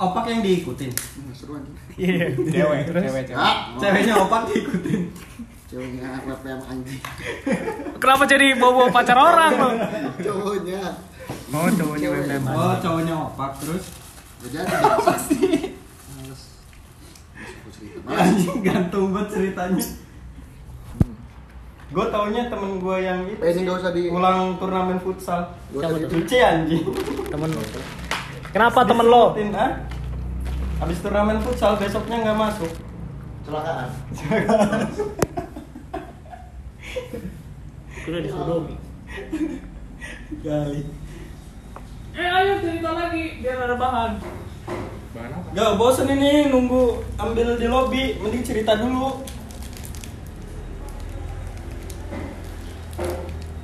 opak yang diikutin. Hmm, seru anjing. Iya. Cewek, Terus? cewek, cewek. Ah, Ceweknya opak diikutin. ceweknya WPM anjing. Kenapa jadi bawa pacar orang lo? Cowoknya. Oh, cowoknya. WPM. Oh, cowoknya opak terus Gak jadi. Apa sih? Anjing gantung banget ceritanya. Gue taunya temen gue yang itu Eh, ini nggak usah di. ulang turnamen futsal. Gak usah Siapa di. tuh? Lucu anjing. Temen lo. Kenapa temen lo? Ah? Habis turnamen futsal besoknya nggak masuk. Kecelakaan. Udah disuruh. Kali. Eh, ayo cerita lagi biar ada bahan. Bahan apa? Gak bosen ini nunggu ambil di lobby, mending cerita dulu.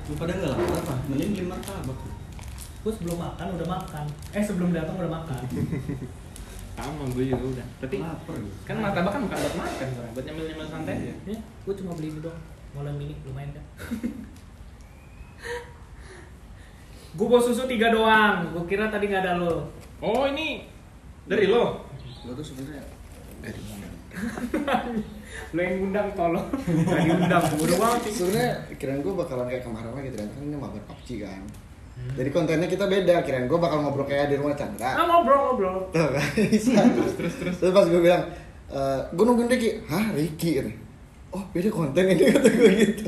Lu pada nggak lapar apa? Mending beli martabak. Gue sebelum makan udah makan. Eh, sebelum datang udah makan. Sama gue juga udah. Tapi Lapar gue. kan martabak kan bukan buat makan, Bang. buat nyemil-nyemil santai aja. Ya, gue cuma beli ini dong. Molen mini lumayan kan. gue bawa susu tiga doang. Gue kira tadi nggak ada lo. Oh, ini dari lo. Lo tuh sebenarnya dari mana? Lo yang ngundang tolong. Gak diundang. Bodoh banget. Sebenarnya kirain gue bakalan kayak kemarin lagi ternyata kan ini mabar PUBG kan. Jadi kontennya kita beda. Kirain gue bakal ngobrol kayak di rumah Ah, Chandra. ngobrol ngobrol. Tuh kan. terus terus terus. Terus pas gue bilang, e, gue nungguin Ricky. Hah Ricky? Kata. Oh beda konten ini kata gue gitu.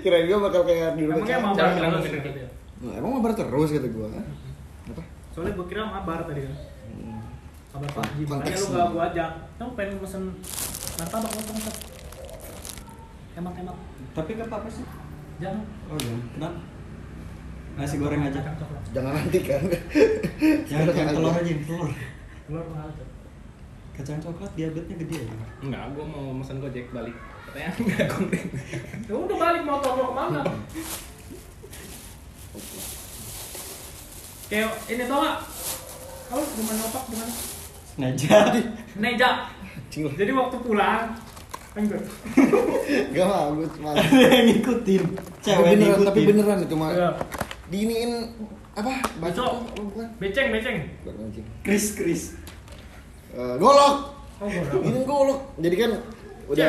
Kirain gue bakal kayak di rumah Emangnya Chandra. mabar Jangan bilang terus gitu. dia. Nah, emang mabar terus kata gue. Hah? Apa? Soalnya gue kira mabar tadi kan. Kabar PUBG. Makanya lu gak gue ajak. Kamu pengen mesen martabak lo tengah Emak emak. Tapi gak apa-apa sih. Jangan. Oh iya, kenapa? Nasi goreng aja. Kacang coklat. Jangan nanti kan. Jangan yang telur aja. telur. Telur mahal tuh. Kacang coklat diabetesnya gede ya. Enggak, gue mau mesen Gojek balik. Katanya enggak konten. Ya udah balik motor lo ke mana? Kayak ini tau gak? Kau rumah nyopak di mana? Jadi Neja. Lu. Jadi waktu pulang, enggak. Gak mau, gue cuma. ada yang ngikutin. Tapi Cewek beneran, ngikutin. tapi beneran itu mah. Diiniin apa? Baca bukan? Beceng, beceng. Anjing. Chris Chris. Eh, golok. Oh. Ini golok. Jadi kan udah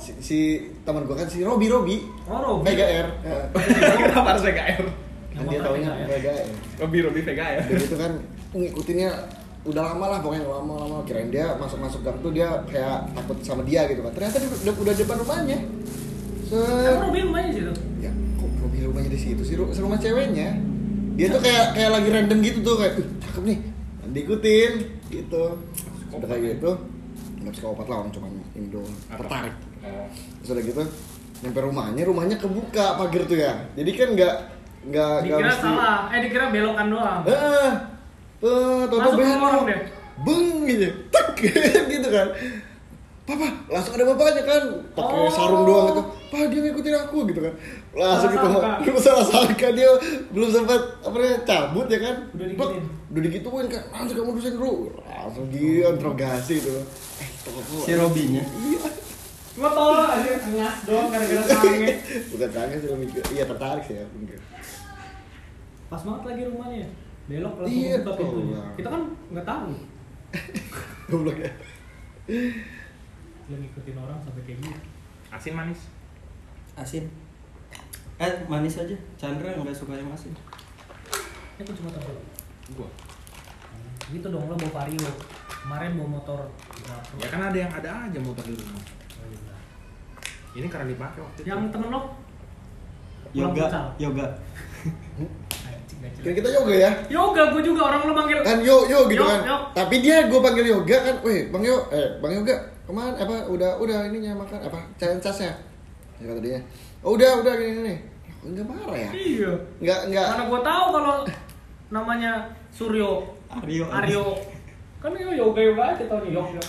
si, si teman gua kan si Robi Robi Oh, Robi. VGR. Eh, Kenapa harus VKR? kan dia taunya VGR. VGR. Robi Robi VKR. Udah gitu kan ngikutinnya udah lama lah pokoknya lama-lama kirain dia masuk-masuk gang tuh dia kayak takut sama dia gitu kan ternyata dia udah, udah depan rumahnya se Emang Robi rumahnya situ? ya situ sih Ru- rumah ceweknya. Dia tuh kayak kayak lagi random gitu tuh kayak "Uh, cakep nih diikutin gitu. Udah kayak gitu. Nggak psikopat lah orang cuman Apa? tertarik. Oh. terus udah gitu nyampe rumahnya rumahnya kebuka pagar tuh ya. Jadi kan nggak nggak nggak Dikira salah, eh dikira belokan doang. eh tuh tuh belok. beng gitu. Tek gitu kan papa langsung ada bapaknya kan pakai Oh. sarung doang gitu pak dia ngikutin aku gitu kan langsung gitu lu salah sangka dia belum sempat apa namanya cabut ya kan Udah digituin. udah digituin kan langsung kamu dosen dulu langsung dia interogasi gitu eh toko Si Robinya. iya Gua tau aja ngas doang gara-gara sange. bukan kangen sih mikir iya tertarik sih ya mungkin Pas banget lagi rumahnya. Belok langsung Iya, buka pintunya. tolong. Kita kan nggak tahu. goblok ya Lu ngikutin orang sampai kayak gitu. Asin manis. Asin. Eh manis aja. Chandra nggak suka yang asin. Ini kan cuma tahu. Gua. Gitu dong lo bawa vario. Kemarin bawa motor. Ya kan ada yang ada aja motor di rumah. Oh, iya. Ini karena dipakai waktu itu. Yang temen lo? Yoga, yoga. Jelas. kan kita yoga ya Yoga gue juga orang lo manggil. kan yo yo gitu Yo, kan yo. tapi dia gue panggil yoga kan weh bang yo eh bang yoga ke mana apa udah udah ininya makan apa cain casnya ya kata dia. Oh, udah udah gini gini Kok nggak marah ya? Iya. nggak nggak. Mana gue tahu kalau namanya Suryo. Aryo. Aryo. Kan yo yoga yoga aja tau nih yoga.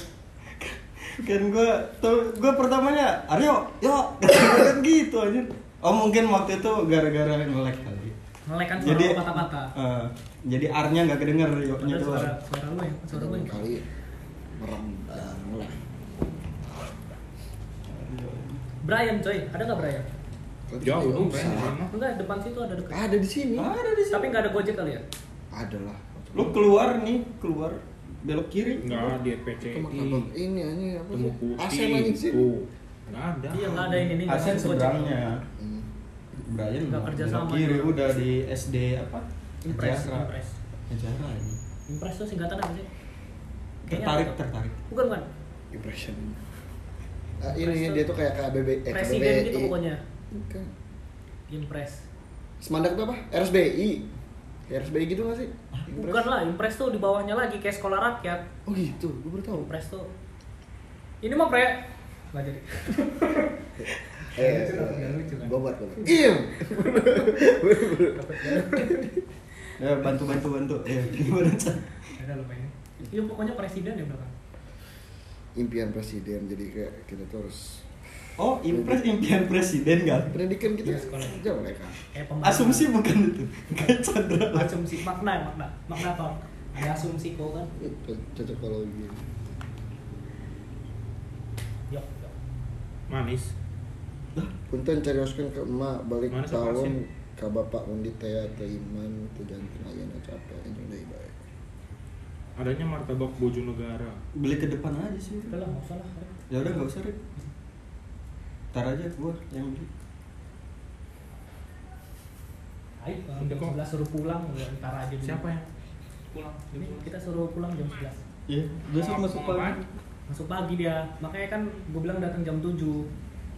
kan gue tuh gue pertamanya Aryo yo. Kan gitu aja oh mungkin waktu itu gara-gara ngelek kali. Ngelek kan suara jadi lo kata-kata. eh, jadi R-nya nggak kedenger yo-nya Padahal suara suara lo ya, suara lo yang kali merem dan mulai Brian coy, ada nggak Brian? Jauh dong. Brian. Enggak, depan situ ada dekat. ada di sini ada di sini Tapi nggak ada gojek kali ya? ada lah lu keluar nih keluar belok kiri. Enggak di martabak ini anjing apa Temu sih? putih. Asen anjing sih. Enggak ada. Iya nggak ada ini nih. Asen seberangnya. Hmm. Brian Nggak kerja sama kiri juga. udah di SD apa? Impres, Sejarah. impres. Sejarah ini. Impres tuh singkatan apa sih? Kayaknya Tertarik, tertarik. Bukan bukan. Impression. Ah, ini dia tuh kayak KBB eh, Presiden KBBI. gitu pokoknya. Bukan. Impres. Semandak tuh apa? RSBI. RSBI gitu gak sih? Impress. Bukan lah, Impres tuh di bawahnya lagi kayak sekolah rakyat. Oh gitu, gue baru tahu. Impres tuh. Ini mah pre. Nggak jadi. Eh, kan? Bobat, bobat. Iya. Ya bantu bantu bantu. Ya gimana lupa ini. Iya pokoknya presiden ya belakang. Impian presiden, jadi kayak kita tuh harus Oh, impres impian presiden kan? pendidikan kita Iya, sekolah. Kayak pembangunan. Asumsi bukan itu. Kayak Chandra. asumsi makna ya makna makna apa ada asumsi kok kan cocokologi. yuk yuk Manis. Punten carioskeun ke emak balik Mana tahun ka bapak undi teh teh iman teh janten ayeuna capek anjing deui bae. Adanya martabak Bojonegara. Beli ke depan aja sih. udah lah nggak usah lah Ya udah nggak usah Rip. Ntar aja gua yang beli. ayo jam kok. sebelas suruh pulang udah ntar aja dulu. Siapa yang pulang? ini kita suruh pulang jam 11 Iya, besok Mau- masuk pagi. masuk pagi dia makanya kan gue bilang datang jam 7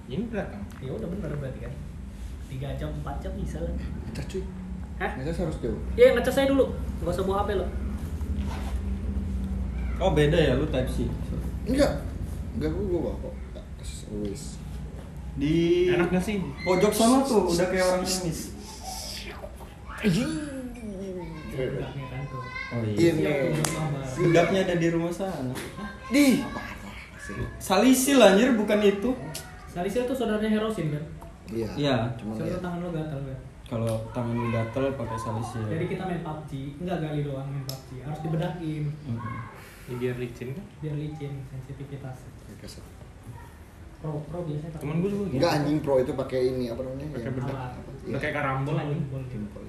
Ini datang. ya udah bener berarti kan tiga jam 4 jam bisa lah Ngecas cuy. hah Ngecas harus jauh. ya ngecas saya dulu nggak usah bawa hp lo Oh beda ya lu type C. Enggak. Enggak gua gua bawa kok. Always. Di Enak gak sih? pojok sana tuh udah kayak orang ngemis. Enggaknya kan Oh Iya. untuk mama Budaknya ada di rumah sana. Di. Salisil anjir bukan itu. Salisia tuh saudaranya Herosin kan Iya. Iya. Cuman Soalnya ya. tangan lo gatal kan Kalau tangan lu gatel pakai salisil. Jadi kita main PUBG, enggak gali doang main PUBG, harus dibedakin Mhm. Ini biar licin kan? biar licin sensitivitas. Pro pro biasanya pakai Temen gue juga gitu. Enggak anjing pro itu pakai ini apa namanya? Pakai bedak. Udah Iya. karambol anjing. boleh. Simpel.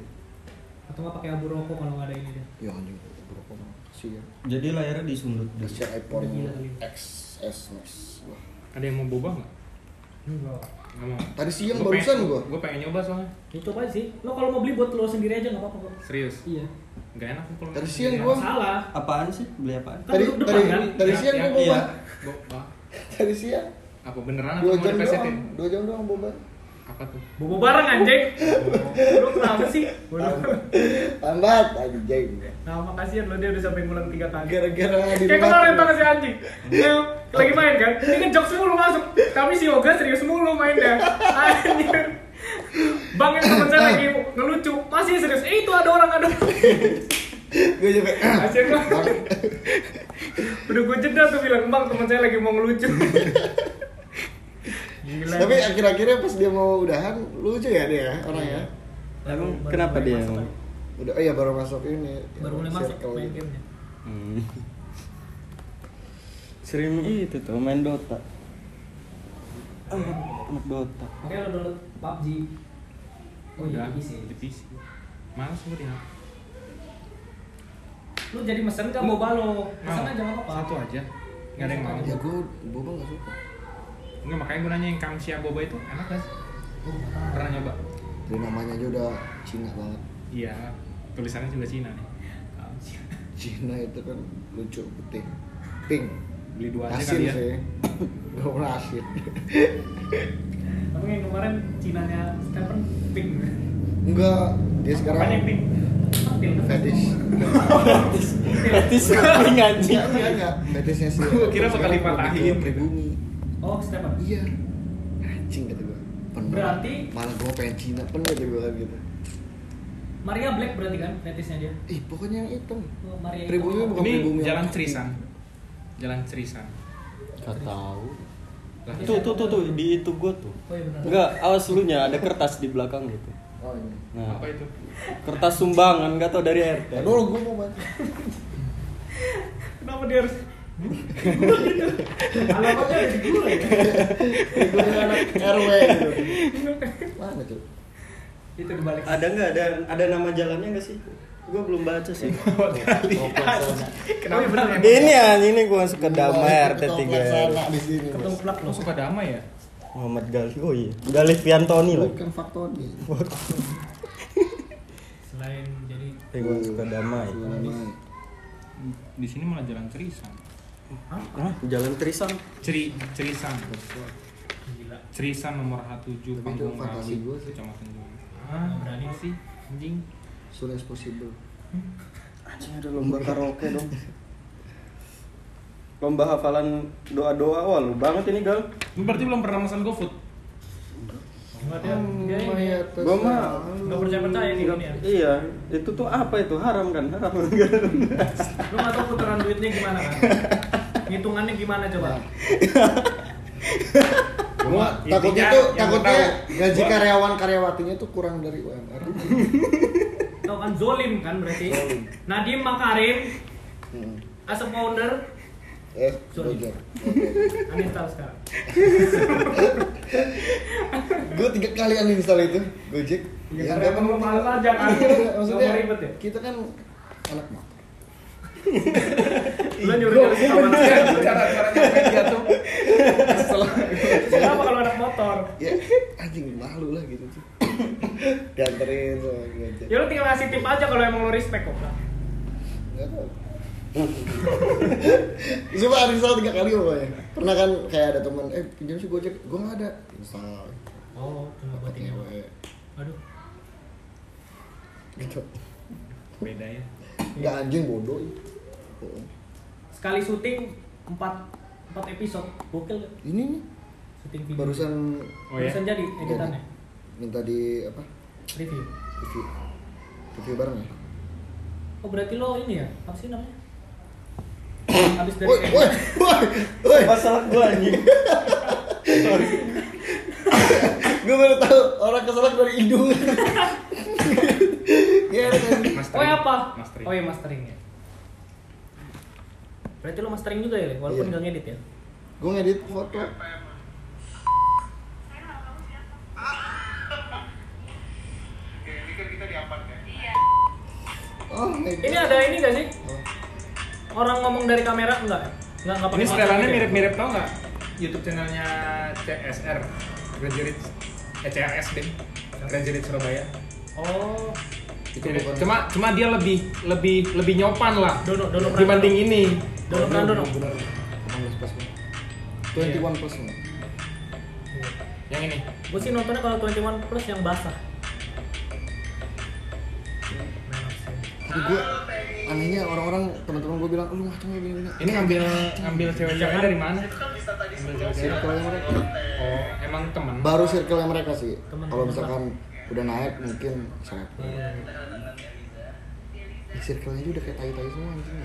Atau nggak pakai abu rokok kalau nggak ada ini dia. Ya anjing berapa sih ya. Jadi layarnya disundut. Kasih iPhone. XS Max. Ada yang mau boba nggak? Enggak. Mau. Tadi siang Gua barusan pengen- gua. Gua pengen nyoba soalnya. Ya coba sih. Lo kalau mau beli buat lo sendiri aja nggak apa-apa kok. Serius. Iya. Gak enak kalau Tadi siang gua- Salah. Apaan sih? Beli apaan? Kan Tadi depan tadi kan? tadi Yang- siang yang- gua boba. iya. Boba. Tadi siang. Apa beneran Dua mau jam dipesetin? doang. Dua jam doang boba. Apa tuh? Bobo bareng anjing. Lo kenapa sih? Lambat anjing. Nah, makasih lo dia udah sampai ngulang tiga kali. Gara-gara di Kayak kemarin gak si anjing Yang lagi main kan? Ini kan jokes mulu masuk. Tapi si Yoga serius mulu mainnya. Anjir. Bang yang temen saya lagi ngelucu Masih serius. Eh itu ada orang ada orang. Gue juga. Asyik lah Udah gue jeda tuh bilang Bang temen saya lagi mau ngelucu. Gila. Tapi akhir-akhirnya pas dia mau udahan lucu ya dia orangnya. Emang Baru- kenapa baru dia masuk kan? Udah oh iya baru masuk ini. Baru mulai masuk main gamenya. Hmm. Sering itu tuh main Dota. Anak Dota. Makanya lo download PUBG Oh iya Udah, bisa di PC. Males gue di. Lu jadi mesen gak mau balo Mesen aja gak apa-apa Satu aja. Gak ada yang mau. Ya gue boba gak suka. Enggak makanya gue nanya yang Kamsia Boba itu enak gak sih? Oh, nggak. Pernah nyoba? Dari namanya aja udah Cina banget. Iya. Tulisannya juga Cina nih. Cina itu kan lucu putih. Pink. Beli dua aja Asin kali ya. sih. Gak pernah asin. Tapi yang kemarin Cinanya Stephen pink. Enggak, dia sekarang yang pink? Fetish. Fetis paling anjing. Enggak, enggak. Fetishnya sih. Gua kira bakal ke gitu. Pribumi. Oh, Stephen. Iya. Anjing kata gue. Penuh. Berarti- malah gue pengen Cina penuh kata gue gitu. Maria Black berarti kan fetishnya dia. Ih, pokoknya yang hitam. Oh, Maria Pribumi bukan Ini pribumi Jalan. Jalan Cerisan. Gak tahu. Lah, Tuh tuh tuh tuh di itu gua tuh. Oh iya benar. Enggak, awas lu nya ada kertas di belakang gitu. Oh ini. Nah, apa itu? kertas sumbangan gak tau dari RT. Aduh, gue mau bantu. Kenapa dia harus Alamatnya ada di gue ya. Gue anak RW gitu. Mana tuh? Itu dibalik. Ada nggak ada ada nama jalannya nggak sih? Gua belum baca sih. Oh, Pelaksana. Oh ya. Ini ya, ini gua suka damai RT Ketua 3 Pelaksana di sini. Ketemu Bos. plak Lo suka damai ya? Muhammad Gali. Oh iya. Gali Fiantoni loh. Bukan Faktoni. Selain jadi Eh, gua suka damai. Damai. Di sini malah jalan Cerisan. Ah, Jalan Trisang. Ceri Cerisan. gila. Cerisan nomor H7 Tapi itu Panggung fantasi Rawi. Kecamatan Joli. Ah, berani sih. Anjing. Soon as possible. Anjing ada lomba karaoke dong. Lomba hafalan doa-doa. Wah, lu banget ini, Gal. Berarti belum pernah pesan GoFood? Enggak ini. Mayat Gua mah Enggak percaya percaya nih kamu ya. Iya, itu tuh apa itu? Haram kan? Haram kan? Lu nggak tahu putaran duitnya gimana kan? Hitungannya gimana coba? Gua takutnya tuh takutnya gaji karyawan karyawatinya tuh kurang dari UMR. Kan zolim kan berarti? Nadiem Makarim Hmm. as a founder Eh, Sorry. Roger. uninstall sekarang. Gue tiga kali uninstall itu Gojek. Ya, Ya, karena emang malas aja kan? Iya, Maksudnya Nggak mau ribet ya? kita kan anak motor. Lu nyuruh nyuruh si kawan sekarang. Cara-cara nyampe dia tuh. Kesel. Kenapa kalau anak motor? Ya anjing malu lah gitu tuh. Dianterin sama Gojek. Ya lu tinggal ngasih tip aja kalau emang lu respect kok. Tahu. Coba uninstall tiga kali pokoknya. Pernah kan kayak ada teman, eh pinjam sih Gojek, gue nggak ada. Install. Oh, cuma buat ini. Aduh. Gitu. Beda ya. Nggak anjing bodoh. Oh. Sekali syuting 4 4 episode. Gokil kan? Ini nih Syuting video. barusan Oh ya? Barusan jadi editannya. minta di apa? Review. Review. Review bareng ya? Oh berarti lo ini ya? Apa sih namanya? Habis dari Woi, woi, woi. Masalah gua anjing. Gue baru tahu orang keselak dari hidung. Iya kan. Mastering. Oh ya apa? Mastering. Oh ya mastering ya. Berarti lo mastering juga ya, walaupun Iya. nggak ngedit ya? Gue ngedit foto. Oh, Ini ada ini gak sih? Orang ngomong dari kamera enggak? Enggak enggak Ini pakai setelannya mic ya? mirip-mirip tau nggak? YouTube channelnya CSR Graduate eh CRS deh Graduate Surabaya. Oh, Itu Mirip. bukan- Cuma cuma dia lebih lebih lebih nyopan lah Dono Dono dibanding ini. Dono Pranono. Bener. Bener. Pas banget. 21 plus. Yang ini. Gue sih nontonnya kalau 21 plus yang basah. Tapi gue anehnya orang-orang teman-teman gue bilang lu ya gini gini. Ini ngambil ngambil cewek-cewek dari mana? Circle mereka. Oh, emang teman. Baru circle mereka sih. Kalau misalkan udah naik mungkin saya. Iya. Di circle-nya aja udah kayak tai-tai semua anjing.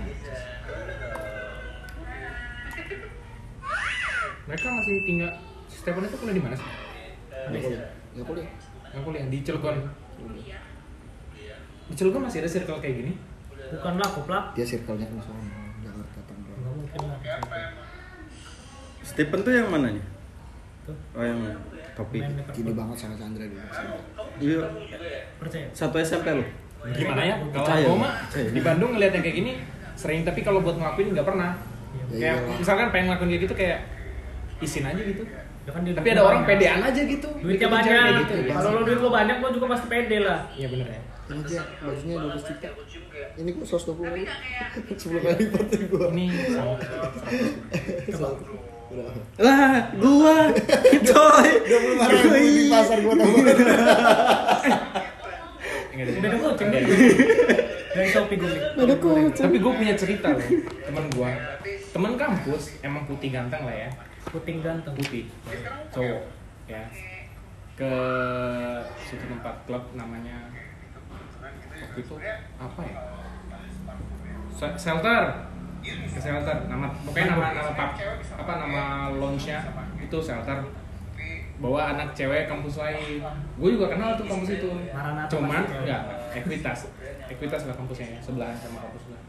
Mereka masih tinggal Stephen itu kuliah di mana sih? Nggak boleh. Nggak boleh. Yang kuliah di Cilegon. Di Cilegon masih ada circle kayak gini? Bukan lah, koplak. Dia circle-nya di sana Jakarta Tangerang. Enggak mungkin lah. Stephen tuh yang mana nih? Tuh. Oh yang topi. Main makeup. Gini banget sama Chandra dulu. Iya. Percaya. Satu SMP lo. Gimana ya? Kalau aku mah di Bandung ngeliat yang kayak gini sering tapi kalau buat ngelakuin nggak pernah. Ya Kayak iyalah. misalkan pengen ngelakuin kayak gitu kayak isin aja gitu. Ya kan dia Tapi ada orang pedean aja gitu. Duitnya banyak. kayak gitu. Kalau lo duit lo banyak, lo juga pasti pede lah. Iya bener ya. Ini aja bajunya 12 juta. Ini kok 120 ribu. 10 kali lipat dari gua. Ini? Lah, gua. Coy. 25 ribu di pasar gua tahu. Ada kucing. Dari Shopee gue. Ada kucing. Tapi gue punya cerita loh, teman gue, teman kampus emang putih ganteng lah ya, Puting ganteng. putih, cowok, ya, ke suatu tempat klub namanya waktu itu apa ya? Shelter, ke shelter, nama pokoknya nama nama pub, apa nama lounge-nya itu shelter. Bawa anak cewek kampus lain. Gue juga kenal tuh kampus itu. Cuman enggak, Equitas. Equitas lah kampusnya ya, sebelahan sama kampus gua.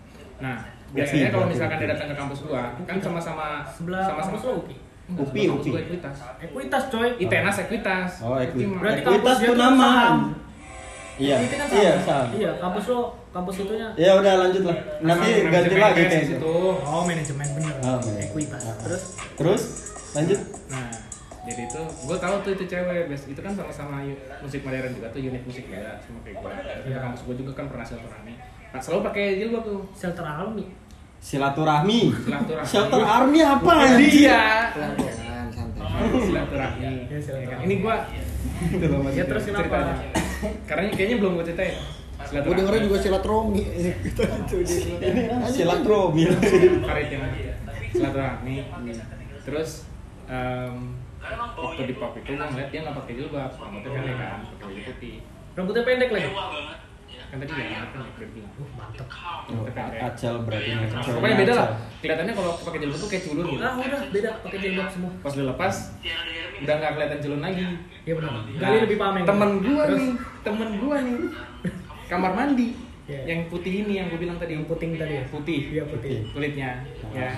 Nah, biasanya kalau misalkan dia datang ke kampus gua, kan sama-sama Sebelah sama-sama Upi, Upi. gua Equitas. Ekuitas coy. Itenas Equitas. Oh, Equitas. Upi mah. Berarti Ekuitas tuh nama. Iya. Itu kan sama. Iya, sama. Iya, kampus lo, kampus itunya. Ya udah lanjut lah. Nanti Sama ganti lagi kayak gitu. situ. Oh, manajemen bener. Oh. Ekuitas. Terus Terus lanjut. Nah, jadi itu gue tahu tuh itu cewek, bes itu kan sama-sama musik modern juga tuh unit musik juga sama kayak gue. Iya. kampus gue juga kan pernah silaturahmi. Nah, selalu pakai jilbab tuh. Silaturahmi. Silaturahmi. Shelter army apa dia. Silaturahmi. Ya, silaturahmi. Ya kan? Ini gue Ya terus kenapa? Karena kayaknya belum gue ceritain. Gue dengerin juga silaturahmi. Gitu itu dia. Ini ah, silaturahmi. Farid yang silaturahmi. Terus em, waktu di pub itu gue ngeliat dia nggak pakai jilbab, rambutnya pendek kan, pakai baju putih. Rambutnya pendek lagi. Kan tadi ya, bilang. Uh, mantep. Oh, Acel berarti. Nah, pokoknya beda lah. Kelihatannya kalau pakai jilbab tuh kayak culun gitu. Ah, udah beda pakai jilbab semua. Pas udah lepas, udah nggak kelihatan culun lagi. Iya benar. Gali lebih paham yang Temen ini. gua Terus, nih, temen gua nih. Kamar mandi. Iya. Yang putih ini yang gue bilang tadi. yang puting tadi ya. Putih. Iya putih. Kulitnya. Ya.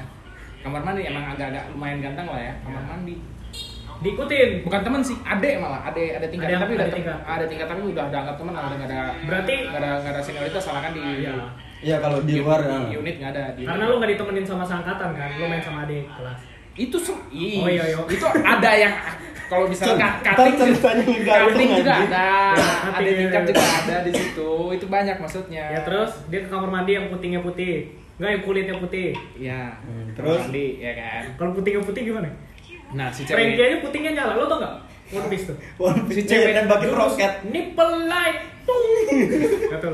Kamar mandi emang agak-agak lumayan ganteng lah ya. Kamar mandi. Diikutin. Bukan temen sih, ade malah, ade ada tingkat tapi udah tingkat. ada tingkat tapi udah dianggap teman lah, udah nggak ada Berarti- nggak ada nggak ada senioritas salah kan di Iya. Iya kalau di luar ya. di unit nggak ada di Karena lu nggak ditemenin sama seangkatan kan, lu main sama adik kelas. itu se- ih, Oh, iya, iya. itu ada yang kalau misalnya cutting ceritanya cutting juga ada ada iya, tingkat iya. juga ada di situ itu banyak maksudnya Ya terus dia ke kamar mandi yang putingnya putih. Enggak yang kulitnya putih. ya Hmm, terus terus? mandi ya kan Kalau putingnya putih gimana? Nah si cewek aja putingnya nyala, lo tau nggak? One Piece tuh. One Si Piece cewek dan bakin roket. Nipple light. Tung. Gak tau.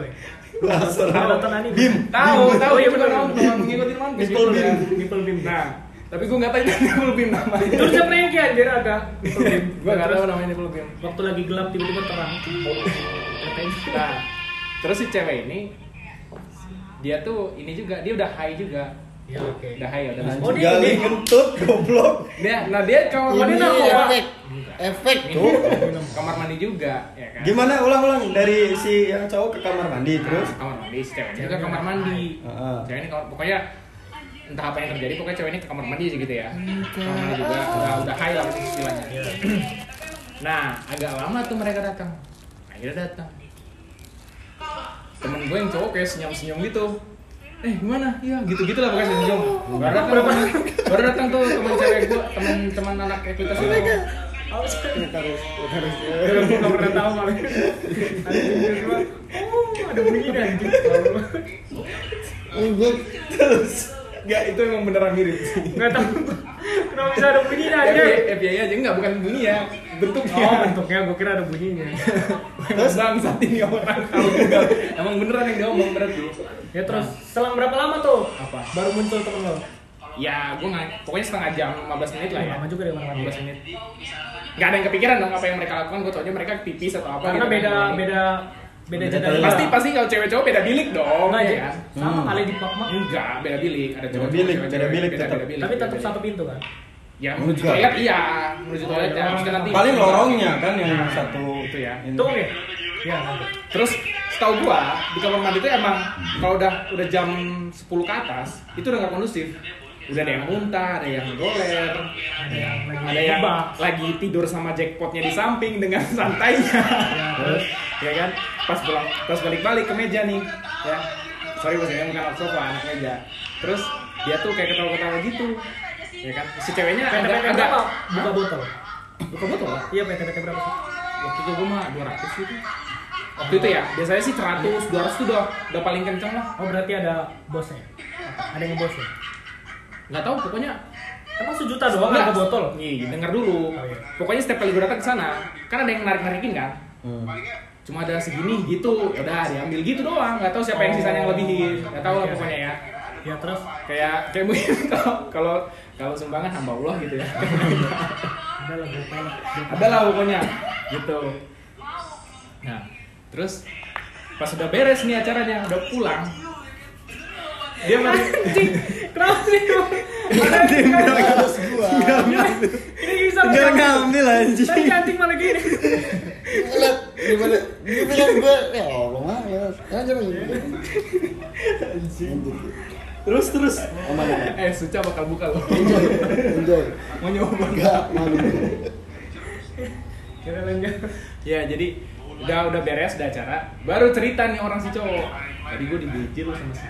Laser. Nggak nonton anime. Bim. tahu tahu juga bener. nonton ngikutin One Piece Nipple beam. ya. Nipple beam. nah tapi gue nggak tahu itu nipple beam namanya Terusnya Frankie anjir agak. Nipple beam. gue nggak Terus tahu namanya nipple beam Waktu lagi gelap tiba-tiba terang. Nah, terus si cewek ini dia tuh ini juga dia udah high juga. Ya oke. Udah high udah. Oh, Oh dia- gali kentut goblok. Dia nah dia kamar mandi narkoba. efek. Efek tuh. Kamar mandi juga, ya kan? Gimana ulang-ulang dari si yang cowok ke kamar mandi terus? Terus kamar mandi si ceweknya juga kamar mandi. Heeh. Cewek ini kamar, pokoknya entah apa yang terjadi pokoknya cewek ini ke kamar mandi aja gitu ya. Kamar mandi juga udah udah high lah istilahnya. nah, agak lama tuh mereka datang. Akhirnya datang. Temen gue yang cowok kayak senyum-senyum gitu. Eh gimana? Iya gitu-gitu lah pokoknya senyum. Baru datang, baru datang tuh temen cewek gue, temen-teman anak ekuitas itu. Harus harus nggak pernah tahu malah. Cuma. Oh ada bunyinya anjing. Enggak. Terus Enggak, itu emang beneran mirip sih. Nggak tahu. Kenapa bisa ada bunyinya aja? FBI, FBI aja enggak bukan bunyi ya, bentuknya. Oh bentuknya gue kira ada bunyinya. Terus bangsat ini orang tahu juga. Emang beneran yang diomong berarti. Ya terus selang berapa lama tuh? Apa? Baru muncul temen lo. Ya, gue nggak, pokoknya setengah jam, 15 menit lah ya. Lama juga deh mana 15 menit. Gak ada yang kepikiran dong apa yang mereka lakukan, gue taunya mereka pipis atau apa Karena gitu. beda kan. beda beda toilet. Pasti pasti kalau cewek cowok beda bilik dong, Enggak ya ya? kan? Sama Hmm. kali di mah. Enggak, beda bilik. Ada cowok bilik, cewek, beda cewek, bilik beda, tetap. beda bilik, Tapi tetap bilik. satu pintu kan. Ya, menuju toilet iya, menuju toilet ya. Oh, nanti paling lorongnya kan yang Nah, satu itu ya. Itu oke. Ya. lanjut. Terus setahu gua di kamar mandi itu emang kalau udah udah jam 10 ke atas itu udah nggak kondusif. Udah ada yang muntah, ada yang goler, Ada yang lagi ada yang lagi tidur sama jackpotnya di samping dengan santainya. Terus ya kan pas pulang pas balik-balik ke meja nih ya. Sorry bos ya bukan sofa anak meja. Terus dia tuh kayak ketawa-ketawa gitu. Ya kan si ceweknya agak berapa? Buka botol. buka botol. Iya PT-PT berapa sih? Waktu itu gue mah 200 gitu. Waktu itu ya, biasanya sih 100, 200 tuh udah, udah paling kenceng lah. Oh berarti ada bosnya. Ada yang bosnya. Nggak tahu, pokoknya Emang sejuta doang harga botol? Nih, denger dulu. Oh, iya. Pokoknya setiap kali gue datang ke sana, kan ada yang narik-narikin kan. Hmm. Cuma ada segini gitu, ya udah diambil gitu doang. Nggak tahu siapa yang sisanya yang lebihin. Nggak tahu lah Iya. pokoknya ya. Ya terus Kayak kayak mungkin kalau kalau kalau sumbangan hamba Allah gitu ya. ada lah berapa lah. ada lah pokoknya gitu. Nah, terus pas udah beres nih acaranya, udah pulang, dia Cing, kenapa sih? Ada yang Harus gua. Ini bisa Gak ngambil Tadi anjing. cantik malah gini. Lihat gimana? Dia bilang gua ya Allah males. Aja lagi. Terus terus. Aman aman. eh Suca bakal buka loh. Enjoy. Enjoy. Mau nyoba. Enggak malu. Kira lanjut. Ya, jadi udah udah beres udah acara. Baru cerita nih orang si cowok. Tadi gue dibejil sama si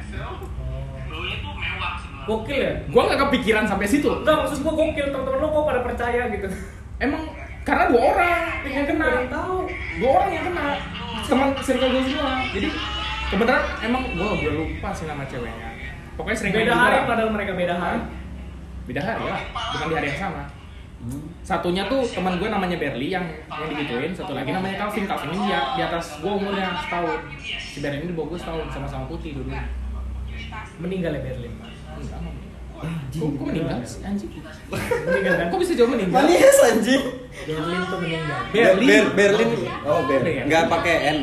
Gokil ya? gue nggak kepikiran sampai situ. Enggak, maksud gua gokil. Teman-teman lo kok pada percaya gitu. emang karena dua orang. Yang kena. Tahu. dua orang yang kena. Teman circle gue semua. Jadi kebenaran emang gue udah lupa sih nama ceweknya. Pokoknya sering Beda hari lah. padahal mereka beda hari. beda hari lah. Bukan di hari yang sama satunya tuh teman gue namanya Berli yang yang digituin satu lagi namanya Calvin Calvin ini dia di atas gue umurnya setahun si Berli ini di bawah gue setahun sama-sama putih dulu Meninggal ya Berlin. enggak mau Kok, kok meninggal sih anjing? Meninggal kan? Kok bisa jauh meninggal? Manis anjing. Berlin tuh meninggal. Berli. Ber- Berlin. Oh, Ber. Berlin. Enggak pakai N.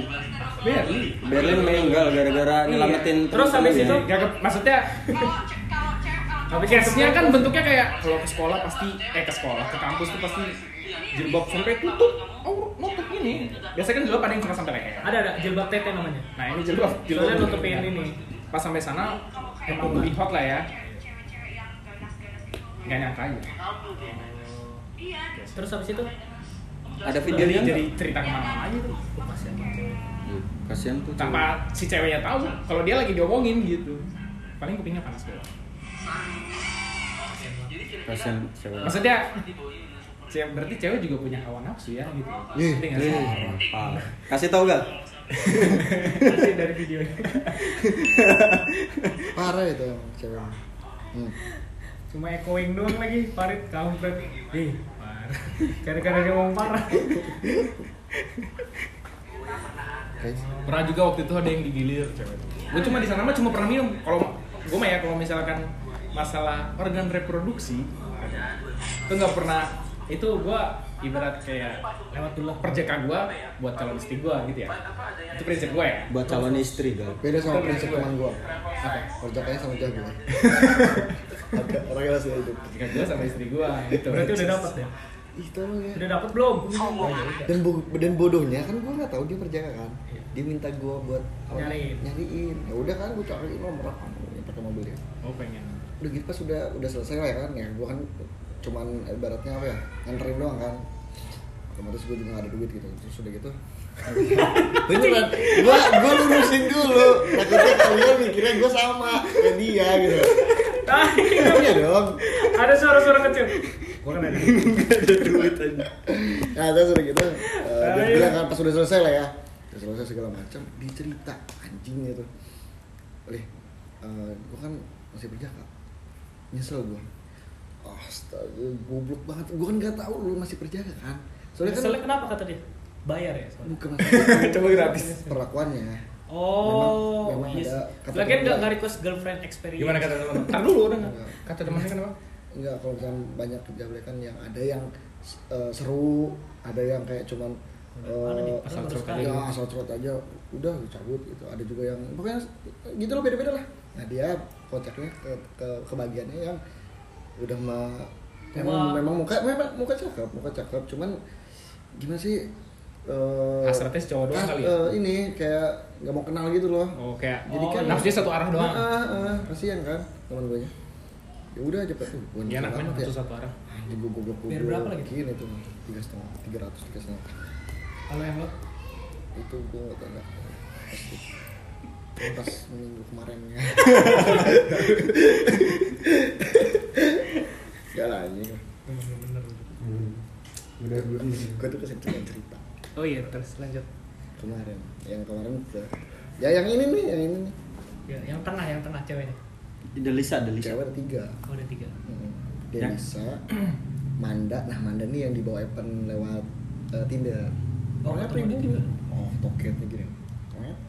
Berli. Berlin meninggal gara-gara nyelamatin. Terus habis itu Gak ke, maksudnya Tapi case-nya kan bentuknya kayak kalau ke sekolah pasti eh ke sekolah ke kampus tuh pasti jilbab sampai tutup. Oh nutup ini. Biasanya kan jilbab ada yang cuma sampai leher. Ada ada. Jilbab tete namanya. nah ini jilbab. Jilbab Soalnya nutupin ini. pas sampai sana emang lebih hot lah ya. Nggak nyangka aja. Terus habis itu? Ada videonya jadi cerita ke mana-mana aja tuh. Hmm, Kasihan tuh. tanpa si ceweknya tahu kalau dia lagi diomongin gitu. Paling kupingnya panas doang Cewek. maksudnya cewek berarti cewek juga punya hawa nafsu ya gitu Ih, Ngerti nggak sih? Ah, Kasih tau gak? Masih dari video ini. Parah itu emang cewek. Hmm. Cuma echoing doang lagi Farid kampret. Ih, parah. Gara-gara dia ngomong parah. Pernah juga waktu itu ada yang digilir cewek gue cuma di sana mah cuma pernah minum kalau gue mah ya kalau misalkan masalah organ reproduksi itu nggak pernah itu gue ibarat kayak Lewat dulu perjaka gue buat calon istri gue gitu ya itu prinsip gue ya Buat calon istri gal. beda sama Itu prinsip gue. teman gua. apa Kerjanya sama jago. Ada orang yang hidup. perjaka gue sama istri gue gitu Berarti udah dapat ya? Ih, tolong ya. Udah dapat belum? Oh, ya udah. dan bo dan bodohnya kan gue nggak tahu dia perjaka kan dia minta gue buat apa, Nyariin. nyariin ya udah kan gue cariin nomor apa yang pakai mobilnya oh pengen udah gitu pas udah udah selesai lah ya kan ya. Gue kan cuman ibaratnya apa ya nganterin doang kan. Otomatis gue juga gak ada duit gitu. Terus udah gitu beneran. Gue gue lurusin dulu. Takutnya kalian mikirnya gue sama kayak dia gitu. Iya dong. Ada suara-suara kecil. Gua kan ada. Nah terus udah gitu eh, Dia Ah, bilang kan pas udah selesai lah ya. Udah selesai segala macam Dia cerita anjing gitu. Oleh Gue kan masih berjaka Nyesel gue Astaga goblok banget Gue kan gak tahu lu masih berjaka kan Soalnya kan Soalnya kenapa kata dia? Bayar ya? soalnya? Bukan masalah Coba gratis. Perlakuannya Oh, Memang- memang iya ada kata Lagian nggak nggak request girlfriend experience. gimana kata teman Ntar dulu udah nggak Enggak. kata temannya kenapa Enggak kalau misalkan banyak kejablekan yang ada yang eh, seru Ada yang kayak cuman asal ya asal cerut aja udah cabut gitu ada juga yang pokoknya gitu loh beda-beda lah nah dia kocaknya ke ke kebagiannya yang udah mah memang memang muka memang muka cakep muka cakep cuman gimana sih eh Hasratnya si cowok doang ah, kali ya? eh, ini kayak nggak mau kenal gitu loh oh kayak Jadi Oh, kan nafsunya satu arah doang ah, ah, kasihan kan teman gue nya ya udah cepet tuh gue Iya enak main ya. nafsu satu arah Anjing gue Biar goblok. berapa lagi? Gini tuh tiga setengah tiga ratus tiga setengah Kalau yang lo? itu gue nggak tahu pasti pas minggu kemarin ya Gak lah anjing Bener-bener. Udah belum. Gue tuh kesentuhan cerita Oh iya, terus lanjut. kemarin Yang kemarin tuh Ya yang ini nih, yang ini nih Ya, yang tengah, yang tengah ceweknya. Delisa, Delisa. Cewek ada tiga Oh, ada tiga. Hmm. Ya. Denisa, Manda Nah Manda nih yang dibawa Evan lewat eh, Tinder Oh, Orangnya pribumi. Oh toketnya gini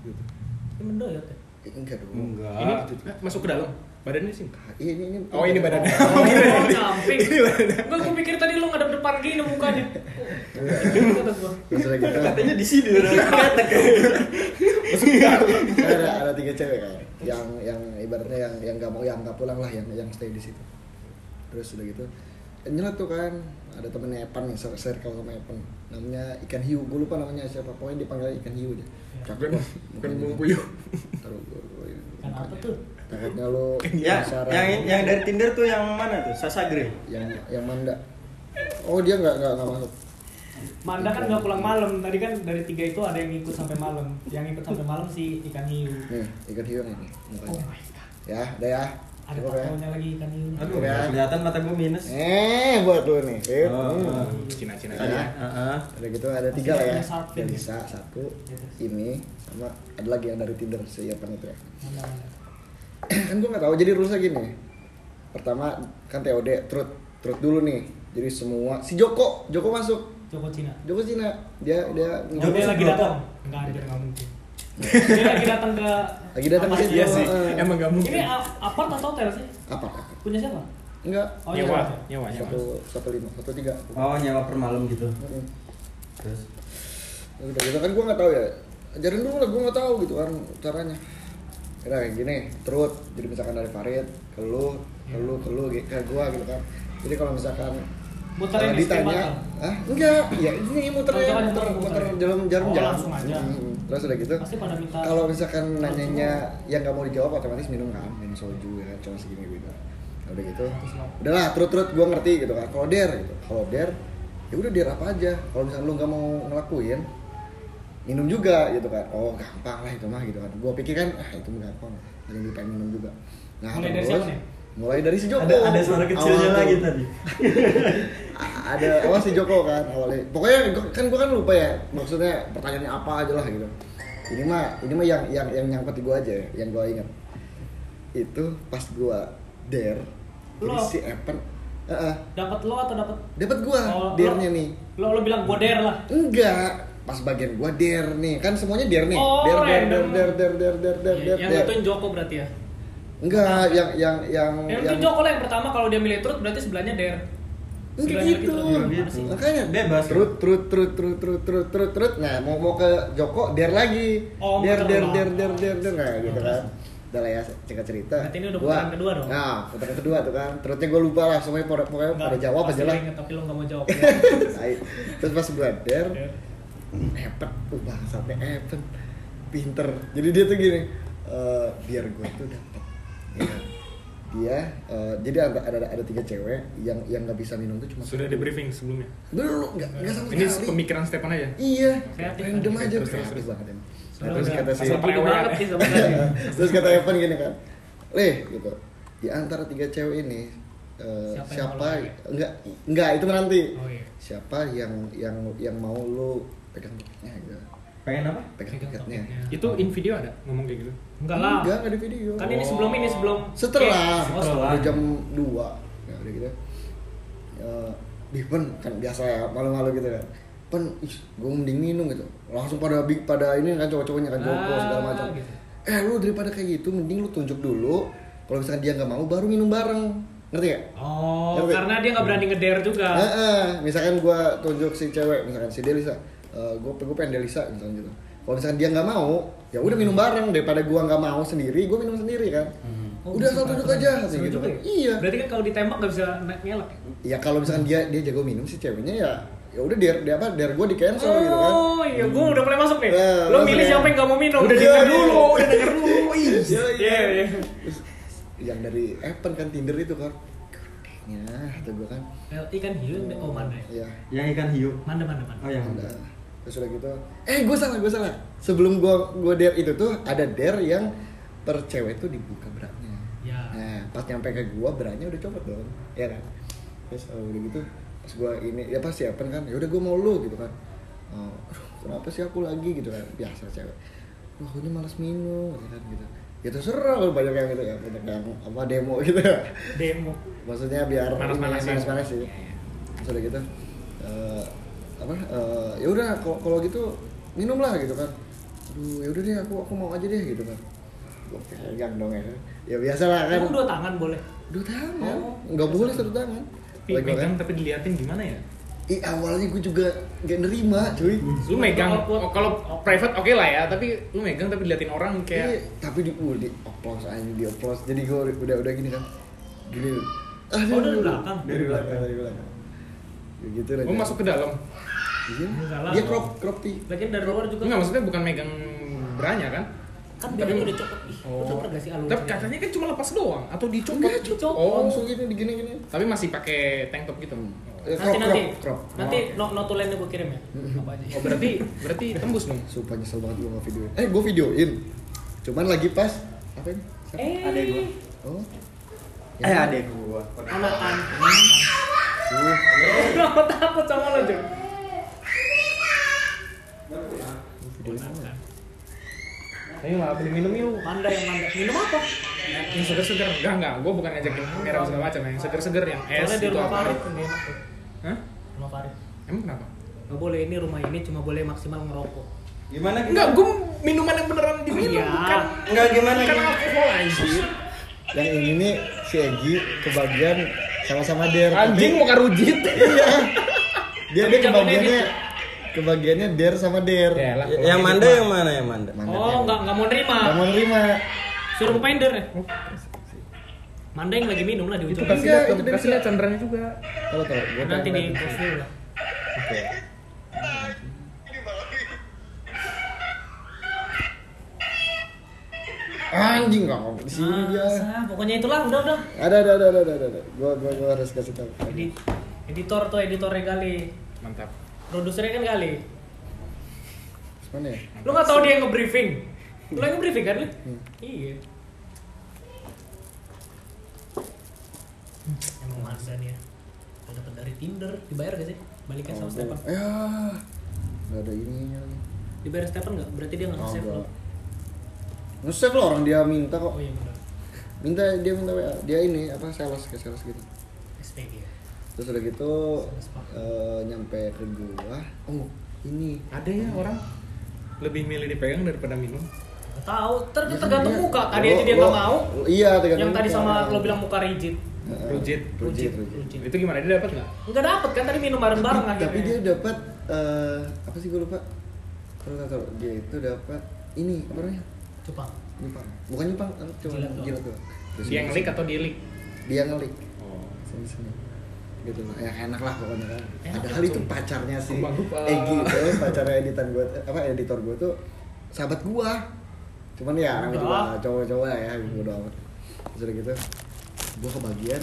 gitu Ini mendoyot ya? Enggak dong Enggak. ini masuk ke dalam badannya sih Iya, ini, ini, Oh, ini badannya. Oh, samping. Gue gue pikir tadi lo ngadep depan gini mukanya. Gua. Udah gitu Katanya di sini udah ketek. ada ada tiga cewek kan yang yang ibaratnya yang yang nggak mau yang nggak pulang lah yang yang stay di situ terus udah gitu nyelat tuh kan ada temennya Epan nih circle sama Epan namanya ikan hiu gue lupa namanya siapa pokoknya dipanggil ikan hiu aja cakep bukan lah bukan puyuh taruh gue apa tuh? takutnya lo Ya, penasaran. yang yang dari Tinder tuh yang mana tuh? Sasa Grey. yang yang manda oh dia nggak nggak nggak masuk Manda kan nggak pulang malam. Tadi kan dari tiga itu ada yang ikut sampai malam. Yang ikut sampai malam si ikan hiu. nih ikan hiu nih Oh mukanya my god. ya udah ya Ada ya. tatonya lagi ikan hiu. Aduh, Ya. kelihatan mata gue minus. eh buat lu nih Sip. Oh, Hmm. oh. Cina-cina Ada. aja. Heeh. Ada gitu ada tiga lah ya. Ada fin. Delisa satu, Ya, terus. ini sama ada lagi yang dari Tinder siapa itu ya. Kan gue nggak tahu jadi rulesnya gini. Pertama kan TOD truth truth dulu nih. Jadi semua si Joko Joko masuk Joko Cina. Joko Cina dia dia Oh, Joko dia lagi datang. Enggak anjir enggak mungkin. Dia lagi datang ke Lagi datang ke situ. Iya sih, Eh. emang gak mungkin. Ini apart atau hotel sih? apa? Punya siapa? Enggak. Oh, Nyewa, iya. nyewa, nyewa. Satu satu lima satu tiga. Oh, nyewa per malam gitu. Mm-mm. Terus Ya udah gitu kan gue nggak tahu ya ajarin dulu lah gue nggak tahu gitu kan caranya Udah kayak gini terus jadi misalkan dari Farid ke lu ke lu ke lu ke gue gitu kan jadi kalau misalkan Muterin di ditanya ah enggak. Ya ini muter Oh, kan muter muter, Oh, jalan. langsung aja. Hmm, terus udah gitu kalau misalkan nanyanya yang nggak mau dijawab otomatis minum kan minum soju ya kan cuma segini gitu. Nah, udah gitu udahlah terus terus gue ngerti gitu kan. Kalau der gitu kalau der ya udah der apa aja. Kalau misalkan lu nggak mau ngelakuin minum juga gitu kan. Oh gampang lah itu mah gitu kan. Gue pikir kan ah itu gampang ada yang pengen minum juga. Nah terus, siapa nih? Mulai dari si Joko ada ada suara kecilnya Awal lagi tuh. tadi. ada awal si Joko kan awalnya pokoknya gua- kan gue kan lupa ya maksudnya pertanyaannya apa aja lah gitu ini mah ini mah yang yang yang nyangkut di gue aja ya, yang gue ingat itu pas gue dare jadi Lo? si Evan Heeh, dapat lo atau dapat dapat gue Oh, dare-nya lo- nih lo lo bilang gue der lah. enggak pas bagian gue dare nih kan semuanya dare nih Oh, dare dare dare random. dare dare dare dare dare dare yang dare. nentuin Joko berarti ya. Enggak yang yang yang Yang nentuin Joko lah yang pertama kalau dia milih truth berarti sebelahnya der. Enggak gitu. truth. Gimana sih? Makanya Bebas, kan? Trut trut trut trut trut trut trut trut. Nah, mau mau ke Joko der lagi. Oh, der ulang. der der der der nah gitu kan. Udah lah ya cerita cerita. Berarti ini udah putaran kedua dong? Nah, putaran kedua tuh kan. Terusnya gue lupa lah semuanya pada pokoknya pada jawab aja lah. lo inget, tapi lo nggak mau jawab. ya. Terus pas gue der, Der. Evan, tuh bangsatnya Evan pinter. Jadi dia tuh gini, eh, biar gue tuh dapet. Ya? Dia, eh, jadi ada, ada ada tiga cewek yang yang nggak bisa minum tuh cuma Sudah di briefing sebelumnya. Belum, nggak nggak sama Ini sekali. pemikiran Stefan aja. Iya, random aja Terus, kreatif terus. banget. Nah, Soalnya terus kata si sebenarnya. terus kata Evan gini kan, leh gitu. Di antara tiga cewek ini eh, Siapa yang siapa, mau lo enggak enggak itu nanti. Oh iya. Siapa yang yang yang mau lu pegang tiketnya gitu. Pengen apa? Pegang Pegang tiketnya. topiknya. Itu in video ada ngomong kayak gitu. Enggak lah. Enggak, enggak di video. Kan ini sebelum ini sebelum setelah, Oh, setelah. udah jam 2 ya udah gitu Eh, di pen kan biasa ya malu-malu gitu kan pen ih gue mending minum gitu langsung pada big pada ini kan cowok-cowoknya kan Joko Ah, segala macam gitu. eh lu daripada kayak gitu mending lu tunjuk dulu kalau misalkan dia nggak mau baru minum bareng ngerti gak? Oh, Ngerti? karena dia nggak berani ngeder juga. Heeh, misalkan gue tunjuk si cewek misalkan si Delisa gue gue pengen Delisa misalkan gitu kalau misalkan dia nggak mau ya udah minum bareng daripada gue nggak mau sendiri gue minum sendiri kan Oh, udah tunjuk banget. aja kayak gitu juga kan ya? iya Berarti kan kalau ditembak nggak bisa naik ngelak. ya? ya kalau misalkan dia dia jago minum si ceweknya ya ya udah dia dia apa dia gue di cancel gitu kan Oh iya, gue udah mulai masuk nih. Eh, Lo masuk milih ya. siapa yang nggak mau minum? Udah denger dulu, udah denger dulu. Iya, Iya, iya. Terus, yang dari Evan kan Tinder itu kan kayaknya kata gue kan Eh, Ikan hiu, oh mana? ya? ya Yang ikan hiu. Mana mana mana? Oh yang udah terus udah gitu eh gue salah gue salah. sebelum gue gue dare itu tuh ada dare yang per cewek tuh dibuka beratnya. Ya. nah pas nyampe ke gue beratnya udah copot dong ya kan? Terus oh, udah gitu pas gue ini ya pasti Evan kan ya udah gue mau lu gitu kan. Oh, aduh, kenapa sih aku lagi? Gitu kan biasa cewek. Wah aku ini malas minum gitu kan gitu. Ya terserah kalau banyak yang gitu ya banyak yang apa demo gitu ya. Demo. maksudnya biar panas sih terus udah gitu eh, apa eh, ya udah kalau kalau gitu minum lah gitu kan. Aduh ya udah deh aku aku mau aja deh gitu kan. Gue pegang dong ya. Ya biasa lah kan. Emang dua tangan boleh? dua tangan. Oh. nggak boleh satu tangan. Tapi megang kan tapi diliatin gimana ya? Ih, awalnya gue juga gak nerima cuy. Lu megang, oh, kalau private oke lah ya, tapi lu megang tapi diliatin orang Iya, kayak tapi di uh, di oplos aja di oplos jadi gue udah udah gini kan. Gini. Oh, dari belakang? dari belakang dari belakang. Ya gitu lah lu masuk ke dalam. Iya dia crop crop tee Lagian dari luar juga. Enggak, maksudnya bukan megang beranya kan? Kan bedanya udah copot. Ih, Oh. Gak sih alurnya? Tapi katanya kan cuma lepas doang atau dicopot. Enggak, dicopot. Oh, langsung gini digini gini tapi masih pakai tank top gitu. Hmm. Oh. Eh, Nanti crop, nanti crop, crop. nanti no no tulen gue kirim ya. Apa aja. Oh berarti berarti tembus dong. Sumpah nyesel banget gue nggak videoin. Eh, gue videoin. Cuman lagi pas apa ini? Siapa? Eh, Adek gua. Oh. Eh adek gua. Anak-anak. Kenapa takut sama lo, Jun? Apa? Ayo lah beli minum yuk. Manda yang manda. Minum apa? Yang seger-seger. Enggak enggak, gua bukan ngajakin merah segala macam yang seger-seger yang es Soalnya di itu rumah apa. Farid. Hah? Rumah Farid. Emang kenapa? Gak boleh ini rumah ini cuma boleh maksimal ngerokok. Gimana? Enggak, gua minuman yang beneran diminum Iya. bukan Enggak gimana? bukan alkohol anjir. Yang ini nih si Egi kebagian sama-sama Der. Anjing mau karujit. Iya. Dia dia kebagiannya kebagiannya Der sama Der. Ya lah. Y- Yang manda yang mana yang manda? Manda Oh, nggak nggak mau nerima. Nggak mau nerima. Suruh pemain der ya. Manda yang lagi minum lah di Itu ujung. kasih Enggak, lihat, itu dia kasih lihat juga. Tahu tahu. Gua Nanti di post dulu lah. Oke. Anjing nggak mau di sini dia. Masa, pokoknya itulah udah udah. Ada ada ada ada ada ada. Gua gua gua harus kasih tahu. Edit, editor tuh editornya kali. Mantap. Produsernya kan kali. Mana ya? Lu nggak tahu dia yang nge-briefing? Lu yang nge-briefing kan lu? Hmm. Iya. Emang nih ya. Kalau dapet dari Tinder, dibayar gak sih? Balikan sama Oh, Stefan. gua- Ya. Nggak ada ininya lagi. Dibayar Stefan nggak? Berarti dia nggak Oh, nge-save lo. enggak. Nge-save lah orang dia minta kok. Oh iya benar. Minta dia minta WA. Dia ini apa sales ke sales gitu. SPG ya. Terus udah gitu eh, nyampe ke gua. Oh, ini. Ada ya orang lebih milih dipegang daripada minum. Nggak tahu, ter Ya, tergantung dia- muka. Tadi lo- aja dia nggak mau. Iya, tergantung Yang tadi sama lo bilang muka rigid. Rujit. Rujit, Rujit. Itu gimana? Dia dapat nggak? Enggak dapet kan tadi minum bareng-bareng tapi, akhirnya. tapi dia dapat eh, apa sih gue lupa taruh taruh taruh. dia itu dapat ini apa namanya Jepang. nyepang bukan eh, cuma Jilat doang. jilat tuh Dia ngelik atau dia lik? dia ngelik Oh. sini sini gitu lah ya enak lah pokoknya. Kan Enak kali itu pacarnya si. Egi itu pacarnya editan gue apa editor gue tuh sahabat gua. Cuman ya namanya juga cowok-cowok ya bodo amat. Terus udah gitu gua kebagian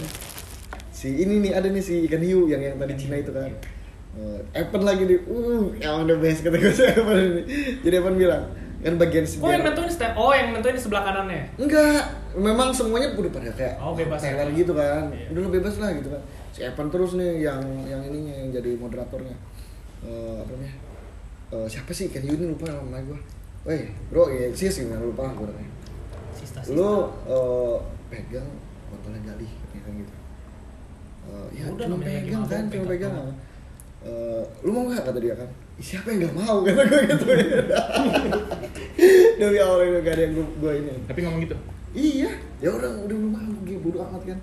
si ini nih ada nih si ikan hiu yang yang tadi Cina itu kan. Uh, Evan lagi di, uh, emang the best kata gue si Evan ini. Jadi Evan bilang, kan bagian Oh yang sebelah nentuin step. Oh yang nentuin di sebelah kanannya. Enggak, memang semuanya udah pada kayak Oh, bebas ya? teler gitu kan. Iya. Udah lo bebas lah gitu kan. Si Evan terus nih yang yang ininya yang jadi moderatornya. Eh apa namanya? Eh, siapa sih kan ini lupa nama gue. Weh, bro, ya sih sih lupa gue namanya. Sista sista. Lu eh, pegang kontolnya gali katanya kan gitu. Eh, ya Udah, cuma pegang kan, cuma pegang doang. Eh, lu mau nggak kata dia kan? "Ih, Siapa yang nggak mau kata gue gitu. Demi Allah itu gak ada yang gue, gue ini. Tapi ngomong gitu. Iya, ya udah udah lu mau gitu bodo amat kan.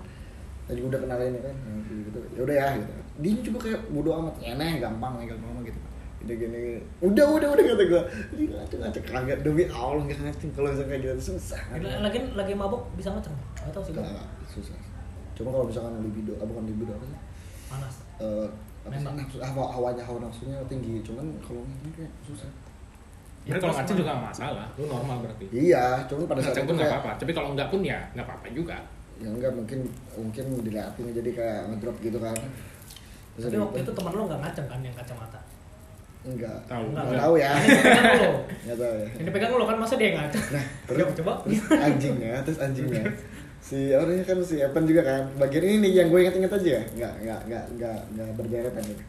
Tadi udah kenalin ya kan, gitu. Ya udah ya gitu. Dia juga kayak bodo amat, enak gampang tinggal ngomong gitu. Udah gini, gini. udah udah udah kata gue. Ini ngaceng ngaceng kagak demi Allah nggak ngaceng kalau misalnya kayak gitu susah. Lagi, lagi lagi mabuk bisa ngeceng. Enggak tahu sih Nggak, nggak, susah. Cuma kalau misalkan libido, apa bukan libido apa sih? Panas. Eh, apa sih nafsu, hawa, hawanya hawa nafsunya tinggi. Cuman kalau ini kayak susah. Jadi kalau ngaceng juga nggak masalah. Lu normal berarti. Iya, cuman pada saat Ngaceng itu pun nggak kayak apa-apa. Tapi kalau nggak pun ya nggak apa-apa juga. ya enggak mungkin mungkin diliatin jadi kayak ngedrop gitu kan. Terus Tapi waktu itu teman lo nggak ngaceng kan yang kacamata. enggak. Tahu. Enggak. Enggak tahu ya. Ini pegang lo. Enggak tahu ya. Ini pegang lo kan masa dia yang ngaceng. Nah, terus, Coba coba. terus anjingnya, terus anjingnya. Si orangnya kan si Evan juga kan. Bagian ini nih yang gue inget-inget aja ya. Enggak, enggak, enggak, enggak, enggak berderet gitu.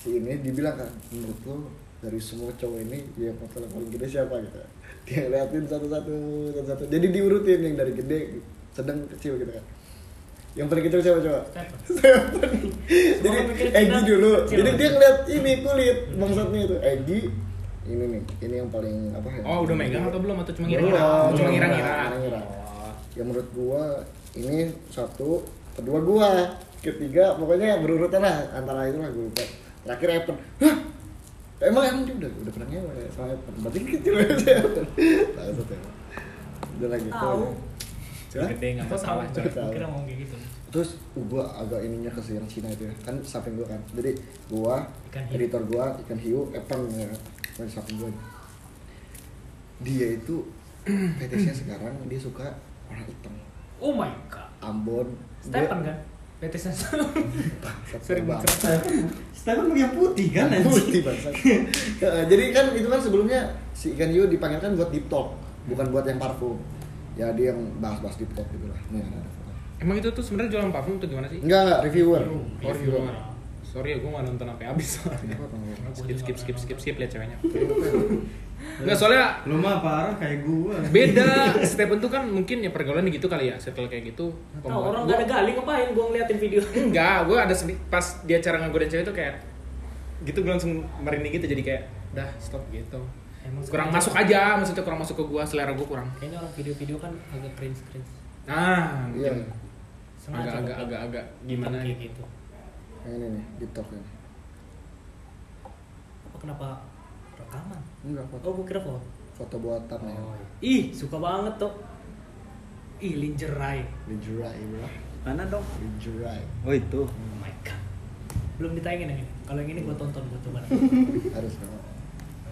Si ini dibilang kan, menurut lo dari semua cowok ini yang foto yang paling gede siapa gitu. Dia liatin satu-satu, satu-satu. Jadi diurutin yang dari gede, sedang, kecil gitu kan. Yang paling kecil siapa coba? Stefan. Jadi Egi dulu. kecil. Jadi dia ngeliat ini kulit bangsatnya itu. Egi ini nih, ini yang paling apa ya? Oh udah megang atau belum atau cuma ngira-ngira? Oh, Cuma ngira-ngira. Ngira-ngira. Oh. yang menurut gua ini satu kedua gua ketiga pokoknya berurutan lah antara itu lah gua lupa terakhir Evan hah emang emang dia udah udah pernah ngewe sama Evan berarti kecil aja Evan langsung ya udah lagi Tahu. Hah? Gede nggak tahu? masalah. coy. Tahu. Kira kayak gitu. terus uh, gua agak ininya ke yang Cina itu ya kan samping gua kan jadi gua Ikan hiu. editor gua ikan hiu Evan ya kan samping gua dia itu fetishnya sekarang dia suka orang hitam Oh my god. Ambon Stefan dia, kan? PT Sensor. Sering Sering banget. Stefan pakai putih kan anjing. Putih bangsa. Jadi kan itu kan sebelumnya si ikan hiu dipanggilkan buat deep talk, bukan buat yang parfum. Ya dia yang bahas-bahas deep talk gitu lah. Nih ada. Emang itu tuh sebenarnya jualan parfum tuh gimana sih? Enggak enggak reviewer. Oh, reviewer. Sorry ya, gue gak nonton sampai habis. Skip, skip, skip, skip, skip, lihat ceweknya. Enggak, soalnya Lu mah parah kayak gua. beda. Stephen tuh kan mungkin ya pergaulan gitu kali ya, circle kayak gitu. Tahu orang gak ada gali ngapain gua ngeliatin video. Enggak, gue ada pas dia cara ngegodain cewek tuh kayak gitu gue langsung merinding gitu jadi kayak udah stop gitu. Emang Kurang masuk aja, maksudnya kurang masuk ke gua, selera gua kurang. Kayaknya orang video-video kan agak cringe cringe. Nah, Iya. mungkin agak agak agak agak gimana kayak gitu. gitu. Ini nih, deep talk ini. Apa kenapa rekaman? Enggak foto. Oh, gua kira foto. Foto buat thumbnail. Oh, Ih, suka banget tuh. Ih, lingerie. Lingerie, bro. Mana dong? Lingerie. Oh itu. Oh my god. Belum ditayangin yang ini. Kalau yang ini gua tonton gua coba. Harus dong.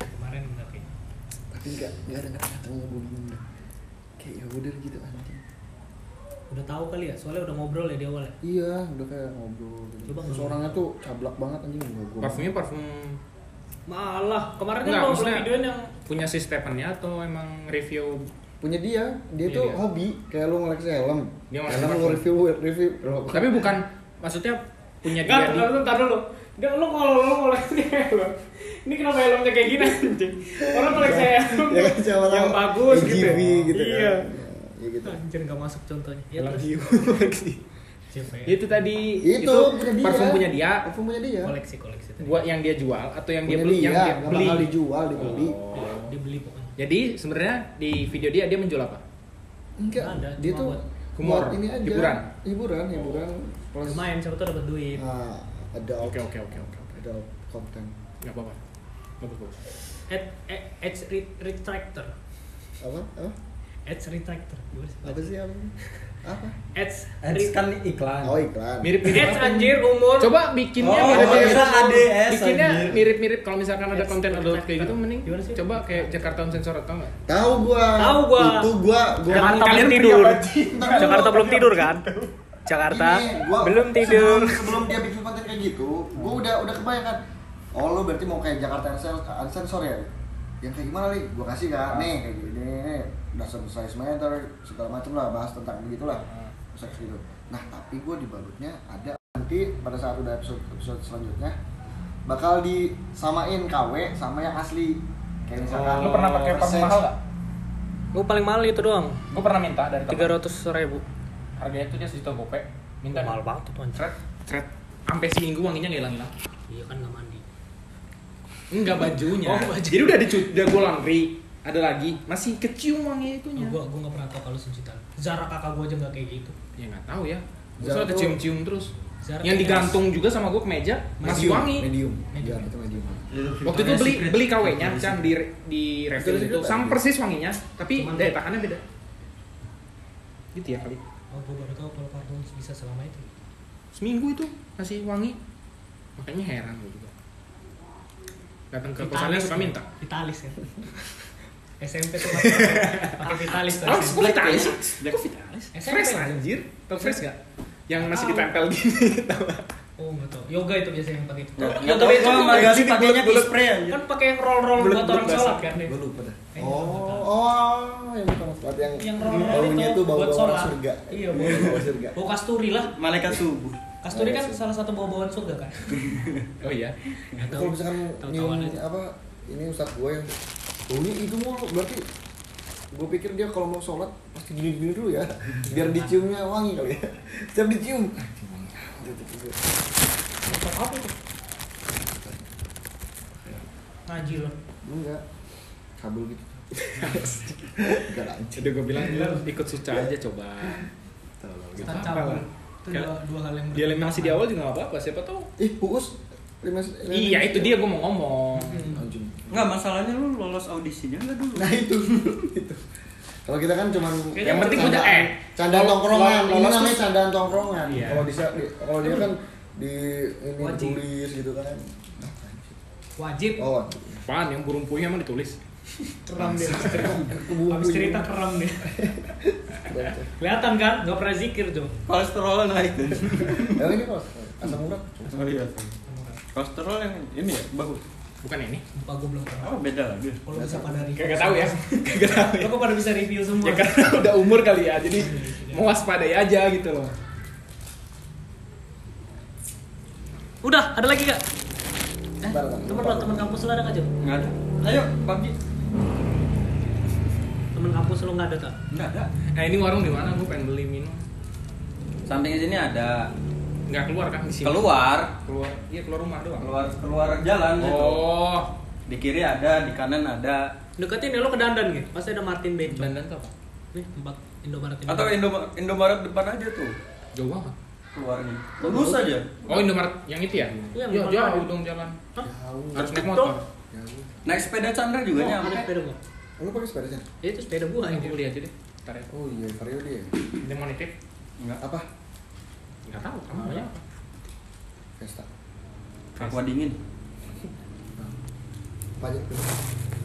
Kemarin tapi Tapi enggak enggak ada enggak datang gue bingung dah. Kayak ya udah gitu anjing. udah tahu kali ya, soalnya udah ngobrol ya di awal ya. Iya, udah kayak ngobrol. Gitu. Coba Terus ngobrol. orangnya tuh cablak banget anjing enggak gua. Parfumnya parfum Malah, kemarin kan lo videoin yang punya si Stephen-nya atau emang review punya dia dia Punya tuh dia. hobi kayak lu ngeleksi helm Dia helm lu review review tapi bukan maksudnya punya dia Enggak, di bentar, bentar dulu. Dia lo kalau lo koleksi helm. Ini kenapa helmnya kayak gini anjing? Orang koleksi helm ya kan yang bagus gitu. Gitu Iya. kan ya gitu Anjir enggak masuk contohnya. Ya Helm terus. Itu tadi itu, punya dia. parfum punya dia. Parfum punya dia. Koleksi koleksi tadi. buat yang dia jual atau yang dia punya beli dia yang dia nggak beli. bakal dijual dibeli. Oh. Dibeli pokoknya. jadi sebenarnya di video dia dia menjual apa? Enggak Ada, dia tuh buat humor, ini aja. hiburan. hiburan hiburan. Plus Lumayan siapa tuh dapat duit. ah, ada oke oke oke oke ada konten. Nggak apa-apa. Bagus bagus Ed, ed, edge re- retractor. apa? Apa? Edge retractor. Apa sih apa apa Ads re- kan iklan. oh iklan mirip mirip Edge anjir umur. coba bikinnya Oh, mirip oh, mirip kira ADS, bikinnya anjir. mirip mirip kalau misalkan ada Ads konten adult kayak gitu mending coba kayak Jakarta Sensor atau enggak tahu gua Tahu gua. itu gua gua Jakarta belum tidur. Jakarta belum tidur kan? Jakarta Ini, gua belum tidur. Sebelum, sebelum dia bikin konten kayak gitu, gua udah udah kebayangkan. Oh lu berarti mau kayak Jakarta Unsensor ya? Yang kayak gimana nih? Gua kasih kan, nih kayak gini, dasar size meter segala macem lah, bahas tentang begitulah, seks gitu. Nah tapi gua dibalutnya ada nanti pada saat udah episode episode selanjutnya bakal disamain KW sama yang asli. Kayak misalkan lu pernah pakai parfum Versace. mahal nggak Gue paling mahal itu doang. gue pernah minta dari Tiga ratus ribu. harganya tuh dia sejuta gope minta Mahal banget tuh anjir. Cret, cret. Sampai seminggu wanginya nggak hilang hilang. Iya kan nggak mandi. Enggak bajunya. Oh, baju. Jadi udah dicuci, udah gue laundry. Ada lagi, masih kecium wanginya itunya. Gue gue nggak pernah tahu kalau sejutaan. Zara kakak gue aja nggak kayak gitu. Ya nggak tahu ya. Gue Zara kecium-cium terus. Zara yang digantung juga sama gue ke meja masih Medium, wangi. Medium. Medium. Ya, itu medium. Waktu itu beli beli KW-nya, Chan di di refill itu sama ada. persis wanginya, tapi Cuman- daya tahannya beda. Gitu ya kali. Oh gue baru tahu kalau parfum bisa selama itu. Seminggu itu masih wangi. Makanya heran gue juga. Datang ke kosannya suka minta. Vitalis ya. SMP tuh pakai pakai Vitalis tuh. Oh, SMP. kok Vitalis? Kok Vitalis? SMP. Fresh anjir. Tau fresh gak? Yang masih ditempel gini. Tau gak? Oh nggak tahu. Yoga itu biasanya yang pakai itu. Yoga Gassi gini, pakainya bulat-bulat. spray anjir. Kan pakai yang roll-roll Bulat- buat orang sholat kan deh. Gue lupa dah. Eh, Oh, oh, yang bukan sholat yang Yang roll-roll baunya itu buat sholat. surga. Iya, bau. surga. Bau kasturi lah. Malaikat subuh. Kasturi kan Iya salah satu bau-bauan surga kan. Oh iya. Kalau misalkan nyium aja. apa ini ustadz gue yang baunya itu mulu berarti gue pikir dia kalau mau sholat pasti gini-gini dulu ya biar diciumnya wangi kali ya setiap dicium apa tuh? Ngaji loh. enggak kabel gitu enggak lanjut Jadi gue bilang lu ikut suca aja coba. Gitu. Apa cabul. lah. Itu dua, dua hal yang Dia eliminasi di awal juga gak apa-apa, siapa tahu. ih puus Iya itu dia gue mau ngomong. Hmm. anjing Enggak, masalahnya lu lolos audisinya enggak dulu. nah itu itu kalau kita kan cuman Yang penting udah eh, candaan lol- tongkrongan ini namanya candaan tongkrongan Iya. kalau bisa kalau dia kan di ini Wajib. ditulis gitu kan Wajib. oh Apaan yang burung puyuh emang ditulis? Keram dia. Kebumbu Habis cerita keram dia. Bacot. Kelihatan kan? Gak pernah zikir tuh. Kolesterol naik. Ya ini kok asam urat. Oh iya. Kolesterol yang ini ya bagus. Bukan ini. Lupa gue belum pernah. Oh beda lagi. Kalau bisa pada review. Kagak tahu ya. Kagak tahu ya. Lo kok pada bisa review semua? Ya karena udah umur kali ya, jadi mau waspadai aja gitu loh. Udah, ada lagi gak? Eh, temen lo, temen kampus lo ada gak, Jo? Nggak ada. Ayo PUBG. Temen kampus lo gak ada kak? Nggak ada. Eh ini warung di mana? Gue pengen beli minum. Samping sini ada. Nggak keluar kan di sini? Keluar. Keluar. Iya keluar rumah doang. Keluar keluar jalan situ. Oh. Di kiri ada, di kanan ada. Deketin ya lo ke Dandan gitu? Pasti ada Martin Bencong Dandan tuh apa? Nih, tempat Indomaret ini Atau Indo Indomaret depan aja tuh Jauh banget. keluarnya. Lurus aja. Oh Indomaret yang itu ya? Iya, depan jauh dong jalan. Hah? Harus naik motor. Naik sepeda Chandra juga Oh, nyampe. sepeda gua Lu pakai sepeda sih? Ya itu sepeda gua gue beli aja deh. Ntar ya. Oh iya, Vario dia. Dia mau nitip? Enggak. Apa? Nggak tahu. Kamu namanya apa? Vesta. Aqua dingin. Pajak tuh.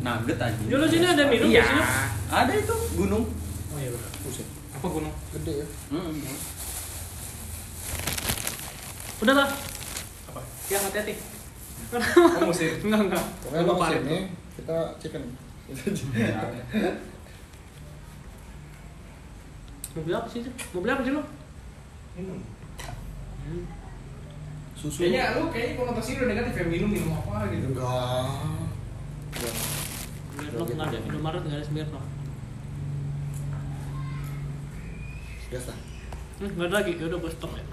Nugget aja. Lo sini ada minum Iya. di sini? Ada itu gunung. Oh iya benar. Buset. Apa gunung? Gede ya. Hmm. Udah lah. Apa? Ya hati-hati. Kamu musir. Enggak enggak. Pokoknya lo sini, kita chicken. Mau beli apa sih? Beli apa sih lo? Minum. Susu. Kayaknya lu kayaknya konotasi udah negatif ya minum minum apa gitu. Enggak. Enggak. Smirnoff nggak ada, Indomaret nggak ada Smirnoff. Gas lah. Hmm, nggak ada lagi, yaudah gue stop ya.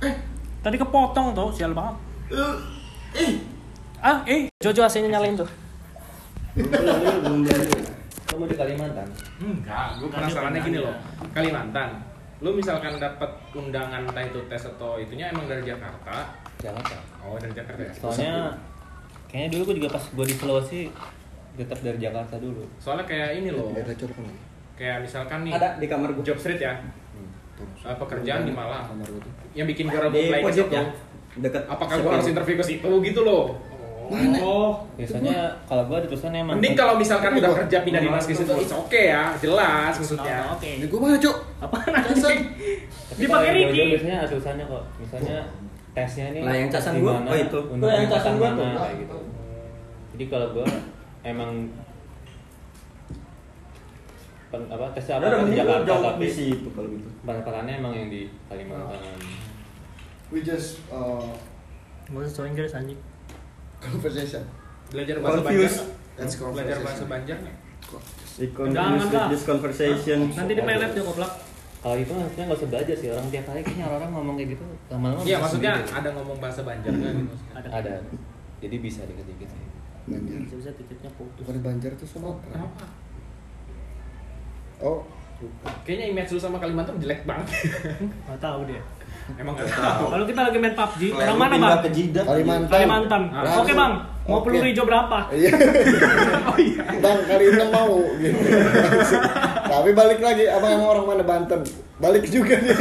Eh. Tadi kepotong tuh, sial banget. Ah, eh, Jojo AC-nya nyalain tuh. Kamu di Kalimantan? Enggak, gue penasarannya gini loh. Kalimantan. Lu misalkan dapat undangan entah itu tes atau itunya emang dari Jakarta. Jakarta. Oh, dari Jakarta ya. Soalnya kayaknya dulu gue juga pas gue di Sulawesi tetap dari Jakarta dulu. Soalnya kayak ini loh. Ada curug lagi. Kayak misalkan nih Ada di kamar gua. job street ya. Hmm, tuh. Eh, pekerjaan di Malang. Kamar gua tuh. Yang bikin gue play ke pojok situ. ya. Deket. Apakah gue harus interview ke situ gitu loh? Oh. Biasanya kalau gue ditulisan emang Mending kalau misalkan udah gua- kerja pindah dinas ke situ, it's okay ya, jelas maksudnya. Oh, Oke. Ini gua mana, Cuk? Apaan anjing? Tapi Dipakai Ricky. Biasanya ada tulisannya kok. Misalnya tesnya ini Lah, yang casan di gua, mana, oh itu. untuk Oh, yang casan gua tuh. mana, kayak gitu. Jadi kalau gue emang pen, apa tesnya apa di mending lu Jakarta tapi di situ kalau gitu. patokannya emang yang di Kalimantan. We just uh, so Inggris anjing. Conversation. Belajar bahasa Confused. Banjar. Let's Belajar bahasa Banjar nih. Jangan lah. this conversation. Nanti di pelet dia goblok. Kalau itu harusnya nggak usah belajar sih orang tiap hari kayaknya orang ngomong kayak gitu lama-lama Iya, bisa maksudnya sendiri. ada ngomong bahasa Banjar nggak gitu? Ada. ada jadi bisa dikit-dikit sih Banjar. Bisa-bisa titiknya putus. Bukan Banjar tuh Sumatera. Kenapa? Oh, Kayaknya image lu sama Kalimantan jelek banget. Gak tahu dia. Emang nggak tahu. Kalau kita lagi main PUBG, orang mana bang? ke Jidat. Kalimantan. Kalimantan. Ah. Oke bang, mau Oke. peluru hijau berapa? Iya. Oh iya. Bang, kali ini mau gitu. Tapi balik lagi, abang emang orang mana Banten? Balik juga nih.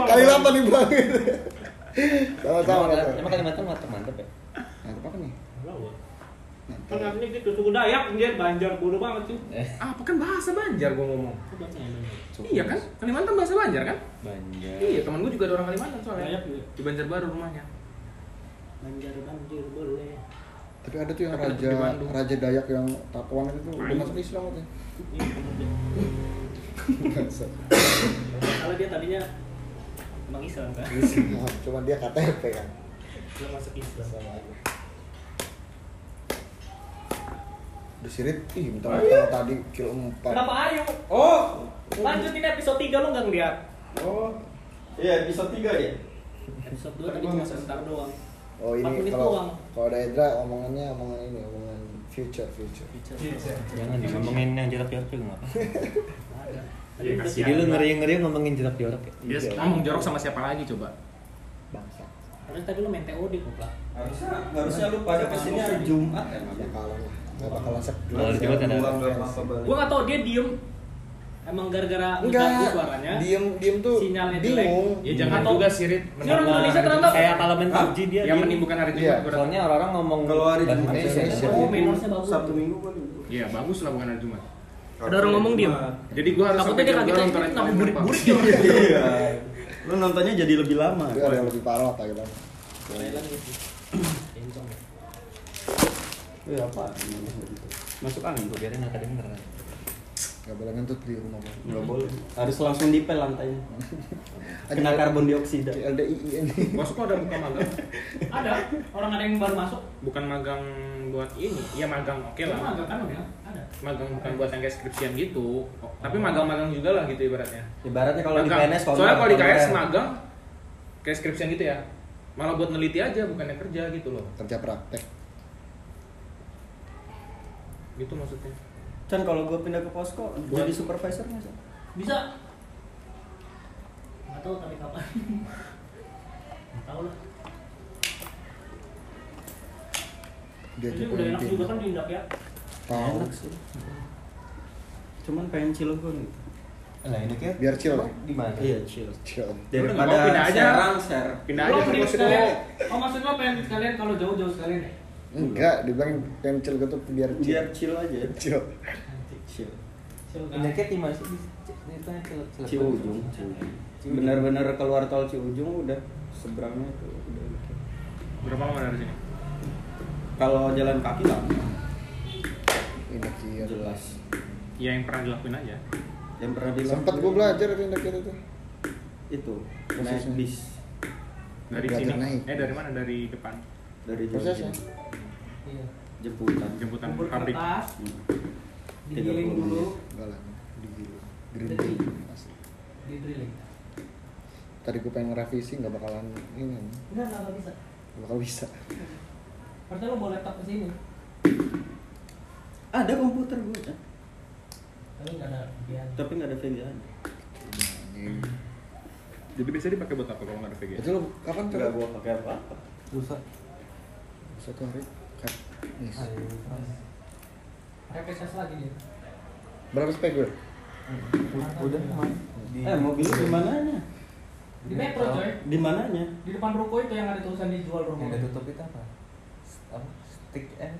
kali apa nih bang? Sama-sama emang, Kalimantan mantep mantep ya Nah, apa nih? Kan ini gitu, suku Dayak, dia Banjar, bodoh banget sih. eh Apa kan bahasa Banjar gua ngomong? Ini. Iya kan? Kalimantan bahasa Banjar kan? Banjar Iya, temen gua juga ada orang Kalimantan soalnya. Dayak juga. Di Banjarbaru rumahnya. Banjar, Banjar, boleh. Tapi ada tuh yang Tapi raja raja Dayak yang tatoan itu udah masuk Islam katanya. Bangsat. Kalau dia tadinya emang Islam kan? Islam, Cuma dia KTP kan. Dia masuk Islam. Udah sirit, ih minta maaf tadi kilo 4 Kenapa ayo? Oh. Lanjutin episode 3 lo nggak ngeliat? Oh. Iya, episode 3 ya. Episode 2 tadi cuma sebentar doang. Oh Empat ini kalau doang. kalau ada Edra omongannya omongan ini omongan future future. jangan di ngomongin yang jorok-jorok juga nggak apa Ada. Iya, kasihan. jadi lu ngeri-ngeri ngomongin jorok-jorok ya Dia ngomong jorok sama siapa lagi coba? Bangsa. Karena tadi lo main TOD kok lah. Harusnya harusnya lu pada ke sini hari Jumat ya. Lah. Nggak ada Gua nggak apa-apa balik. Gue nggak tahu dia diem. Emang gara-gara Enggak. suaranya. Diem diem tuh Sinyalnya jelek. bingung. Ya jangan Atau- juga sih, Rit. Ini orang Indonesia terlambat. kayak parlemen PUBG dia Yang diem. menimbulkan hari Iya. Jumat berarti. soalnya orang-orang ngomong Kalau hari Jumat Indonesia. Oh, menornya bagus. Sabtu Minggu kan. Iya, bagus lah bukan hari Jumat. Ada orang ngomong diem. Jadi gua harus Takutnya dia sampai kaget jam aja dua kenapa nonton burik-burik. Iya. Lu nontonnya jadi lebih lama. Ada yang lebih parah Thailand. Eh apa? Masuk angin tuh. biarin nggak kedengeran Gak boleh ngentut di rumah gua. Nggak boleh. Harus langsung dipel lantainya. Kena karbon dioksida. LDI ini. Kok ada buka magang? Ada orang ada yang baru masuk. Bukan magang buat ini. Iya magang oke lah. Emang agak kan udah ada. Magang bukan buat yang kayak skripsian gitu. Tapi magang-magang juga lah gitu ibaratnya. Ibaratnya kalau di Magang. PNS Soalnya kalau di KS magang kayak skripsian gitu ya. Malah buat neliti aja bukannya kerja gitu loh. Kerja praktek. Gitu maksudnya. Chan kalau gue pindah ke posko Buat- jadi supervisor nggak sih? Bisa. Nggak tahu tapi kapan. Nggak tahu lah. Dia Jadi udah enak juga kan diindak ya. Tahu. Enak sih. Cuman pengen Cilegon gitu. lah ini kayak Biar chill. di mana Iya chill. Chill. Daripada mau, pindah aja. serang ser. Pindah Lo aja ke mending posko. sekalian. Oh maksud lo pengen sekalian kalau jauh-jauh sekalian ya? Enggak, dibilang pengen chill gitu biar chill. Biar chill aja. chill. Chill. Chill kan? ini kayak di mana sih itu yang. Ciujung. Benar-benar keluar tol Ciujung udah seberangnya tuh udah. Berapa lama dari sini? Kalau jalan kaki lah Ini kira. jelas. Ya yang pernah dilakuin aja. Yang pernah dilakukan Sempat gue belajar itu indah tuh. itu naik bis Dari sini. naik. Eh dari mana? Dari depan. Dari Prosesnya. Jogja. Iya. jemputan. Jemputan Kumpul pabrik. kertas, Hmm. digiling 30 dulu, menit. Enggak lah. Di drilling. Tadi gue pengen ngerevisi nggak bakalan ini. Enggak, enggak nggak bisa. Nggak bakal bisa. Harusnya lo bawa laptop ke sini. Ada komputer gue, Chan. Tapi nggak ada bagian. tapi nggak ada VGA. Jadi biasanya dipakai buat apa kalau nggak ada VGA? Itu lo kapan tuh? Nggak gua pakai apa? Rusak. Satu hari. Cut. Yes. Repetes lagi dia. Berapa spek gue? udah Eh mobil lu di mananya? Di metro coy. Di mananya? Di depan ruko itu yang ada tulisan dijual rumah. yang udah tutup itu apa apa stick and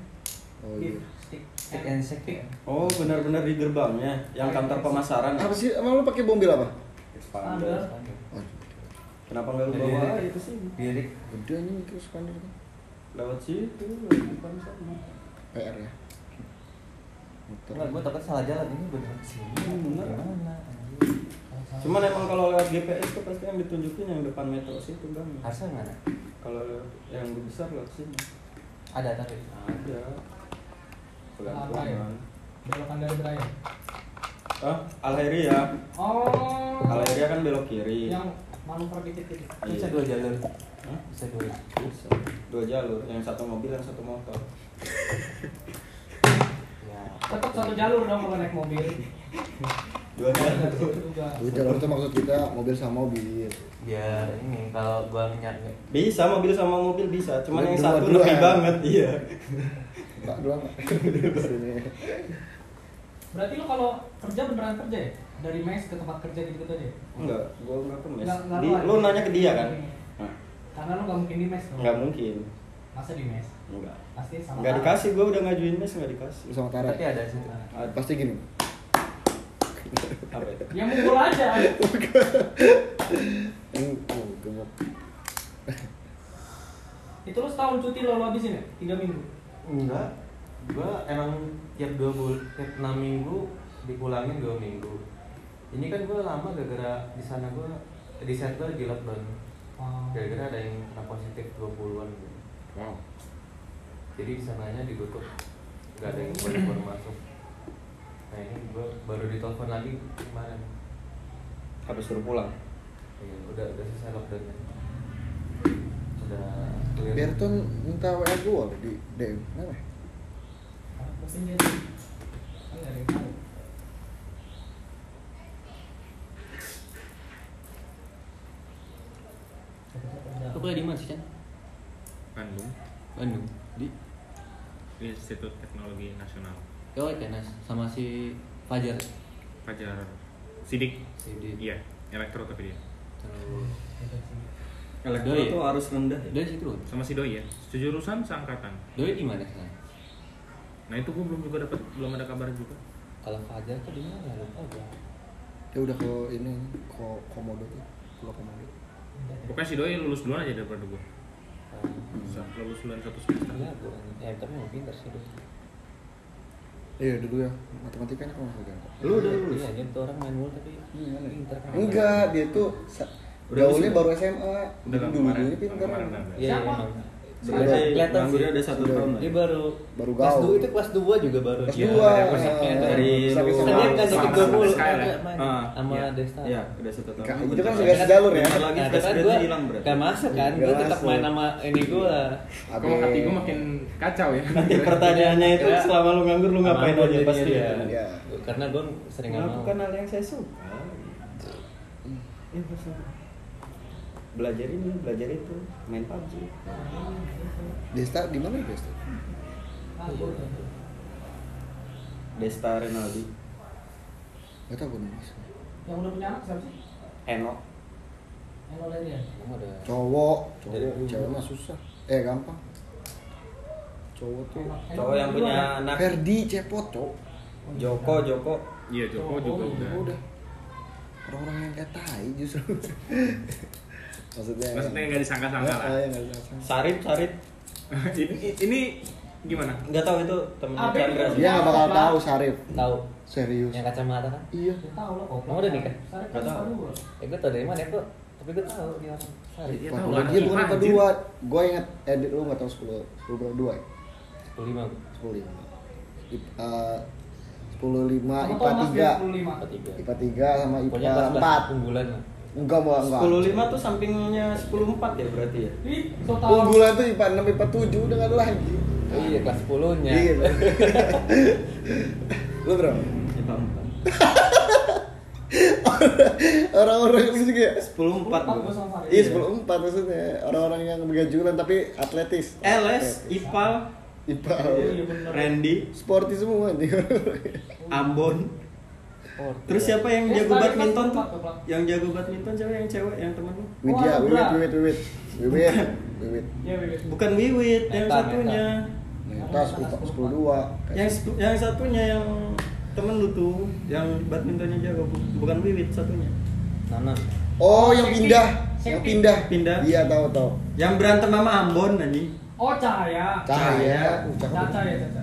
Oh iya. stick, stick and stick. Oh benar-benar di gerbangnya, yang kantor pemasaran. Apa sih? Emang lo pakai mobil apa? Expander. Oh, Kenapa nggak lu bawa itu sih? Dirik gede anjing itu spanduk itu. Lewat situ, depan sana. PR ya. Motor. Enggak, gue takut salah jalan ini bener ke sini Hmm, bener. gimana anjing? Cuman emang kalau lewat GPS tuh pasti yang ditunjukin yang depan metro situ bang. harusnya mana Kalau yang besar lewat sini. ada tapi Ada. Apa ya? Pelan-pelan. Belokan dari Brian. Ah, Alheria. Oh. Alheria kan belok kiri. Yang manuver dikit-dikit. bisa Iya. dua jalur Hah? bisa dua Bisa. Dua jalur, yang satu mobil, yang satu motor. ya Tetap satu jalur dong kalau naik mobil. Dua jalur. juga. Dua jalur itu maksud kita mobil sama mobil. biar ini kalau gua nyari Bisa mobil sama mobil bisa, cuman yang Dua- satu dua. lebih banget, iya. Pak dua Pak. Berarti lo kalau kerja beneran kerja ya? Dari mes ke tempat kerja gitu-gitu aja? Enggak, gua enggak ke mes. Nggak- nggak Di, lu lu nanya ke dia kan? Nah, Karena lo gak mungkin di mes dong. enggak mungkin. Masa di mes? Enggak. Pasti sama Enggak dikasih, gua udah ngajuin mes enggak dikasih. Sama Tara. tapi ada sih Nah, Pasti gini. Apa itu? Ya mukul aja. Oh, gemuk. Itu lo setahun cuti lo, lo habisin ya? Tiga minggu? enggak gua emang tiap dua bul tiap enam minggu dipulangin dua minggu ini kan gua lama gara-gara di sana gua di set gua di lockdown Oh. gara-gara ada yang kena positif 20-an gitu. Wow. jadi di sananya ditutup nggak ada yang boleh baru masuk nah ini gua baru ditelepon lagi kemarin Habis suruh pulang. ya, udah udah selesai lockdownnya udah clear Berton minta WA gua di DM. Kenapa? Dia tuh. Kan nggak ada yang tahu. lu kuliah di mana sih Chan? Bandung. Bandung di Institut Teknologi Nasional. oh Tenas sama si Fajar Fajar Sidik. Sidik. Iya, elektro tapi dia. Terus Elektro Doi. tuh harus rendah ya. dari situ. Sama si Doi ya. Sejurusan seangkatan. Doi di mana sekarang? Nah itu gue belum juga dapat belum ada kabar juga. Kalau Fajar tuh di mana? Lupa gua. Dia udah ke ini ko komodo tuh. Pulau komodo. Pokoknya si Doi lulus duluan aja daripada gue. Hmm. Lulus duluan satu semester. Iya, gua. Ya, tapi mau pintar sih Doi. Iya dulu ya matematikanya kok nggak kan? Lu udah lulus? Iya, dia tuh orang main mulu tapi pintar kan. Enggak, dia tuh gaulnya baru SMA. Udah kan dulu pintar. Kemarin udah. Iya, iya. Berarti Kelihatan sih. ada satu Udah. tahun lah. Dia baru Baru kelas gaul. dua itu kelas 2 juga baru. Kelas Iya, dua, ada eh, konsepnya tuh. dari Kan dia ikut sama gue mulu, kan sama iya. Desta. Iya, udah satu tahun. Itu kan segaris jalur ya. Lagi kan gue hilang berarti. gak masuk kan, gue tetap main sama ini gue Kok hati gue makin kacau ya. Nanti pertanyaannya itu Ya. selama lu nganggur lu ngapain aja pasti. Iya. Karena gue sering nggak mau Melakukan hal yang saya suka. Ya. Belajar ini, belajar itu, main PUBG. Desta di mana ya Desta? Desta Renaldi, Gak tau gue nulis. Yang udah punya anak siapa sih? Eno. Udah dia. Emang udah Cowok, cowok, cewek mah susah. Eh gampang. Cowok tuh. Cowok yang punya anak Ferdi cepot cowok. Joko, Joko. Iya Joko juga udah. Udah. Orang-orang yang kayak tai justru. Maksudnya. Maksudnya nggak disangka-sangka lah. Ah, yang nggak disangka. Sarip, Sarip. ini, ini gimana? Enggak tahu itu temennya Apa Chandra. Dia nggak bakal tahu Sarif. tahu Serius. yang kacamata kan? Iya. Tahu lah kok. Emang udah nikah? Sarip Nggak kan tahu. Eh gue tau dari mana kok, tapi gue tahu dia orang Sari. Iya, Wah, tahu kalau lah, dia bukan anjir. apa dua. Gue inget edit lu nggak tahu sepuluh sepuluh berapa dua ya? Sepuluh lima. Sepuluh lima. Eh, Sepuluh lima IPA tiga. dia 25. Apa tiga? IPA tiga sama Pokoknya IPA empat. unggulan. Enggak mau enggak. 10 tuh sampingnya 10 ya berarti ya. Tahu. Unggulan tuh IPA enam IPA tujuh udah nggak ada lagi. Oh iya kelas sepuluhnya. Iya. Lu berapa? IPA Orang-orang yang juga ya? 4. 10 Empat 4. gua sama Farid. Iya sebelum empat maksudnya orang-orang yang begajulan tapi atletis. LS, IPA, IPA. Iya, bener. Randy, Sporty semua nih. Ambon. Oh, Terus tiga. siapa yang Ya, jago badminton tuh? Yang jago badminton siapa yang cewek yang temen lu? Widya, Oh, Wiwit. Wiwit, Wiwit. Wiwit, Wiwit. Iya, Bibit. Bukan Wiwit, yang Meta, satunya. Tas IPA sepuluh dua. Yang yang satunya yang temen lu tuh, yang badmintonnya jago bu- bukan Wiwit satunya. Nanan. Oh yang pindah, yang pindah. Pindah. Iya tahu tahu. Yang berantem sama Ambon anjing. Oh, Cahaya. Cahaya. Uh, cakep. Caca ya, Caca.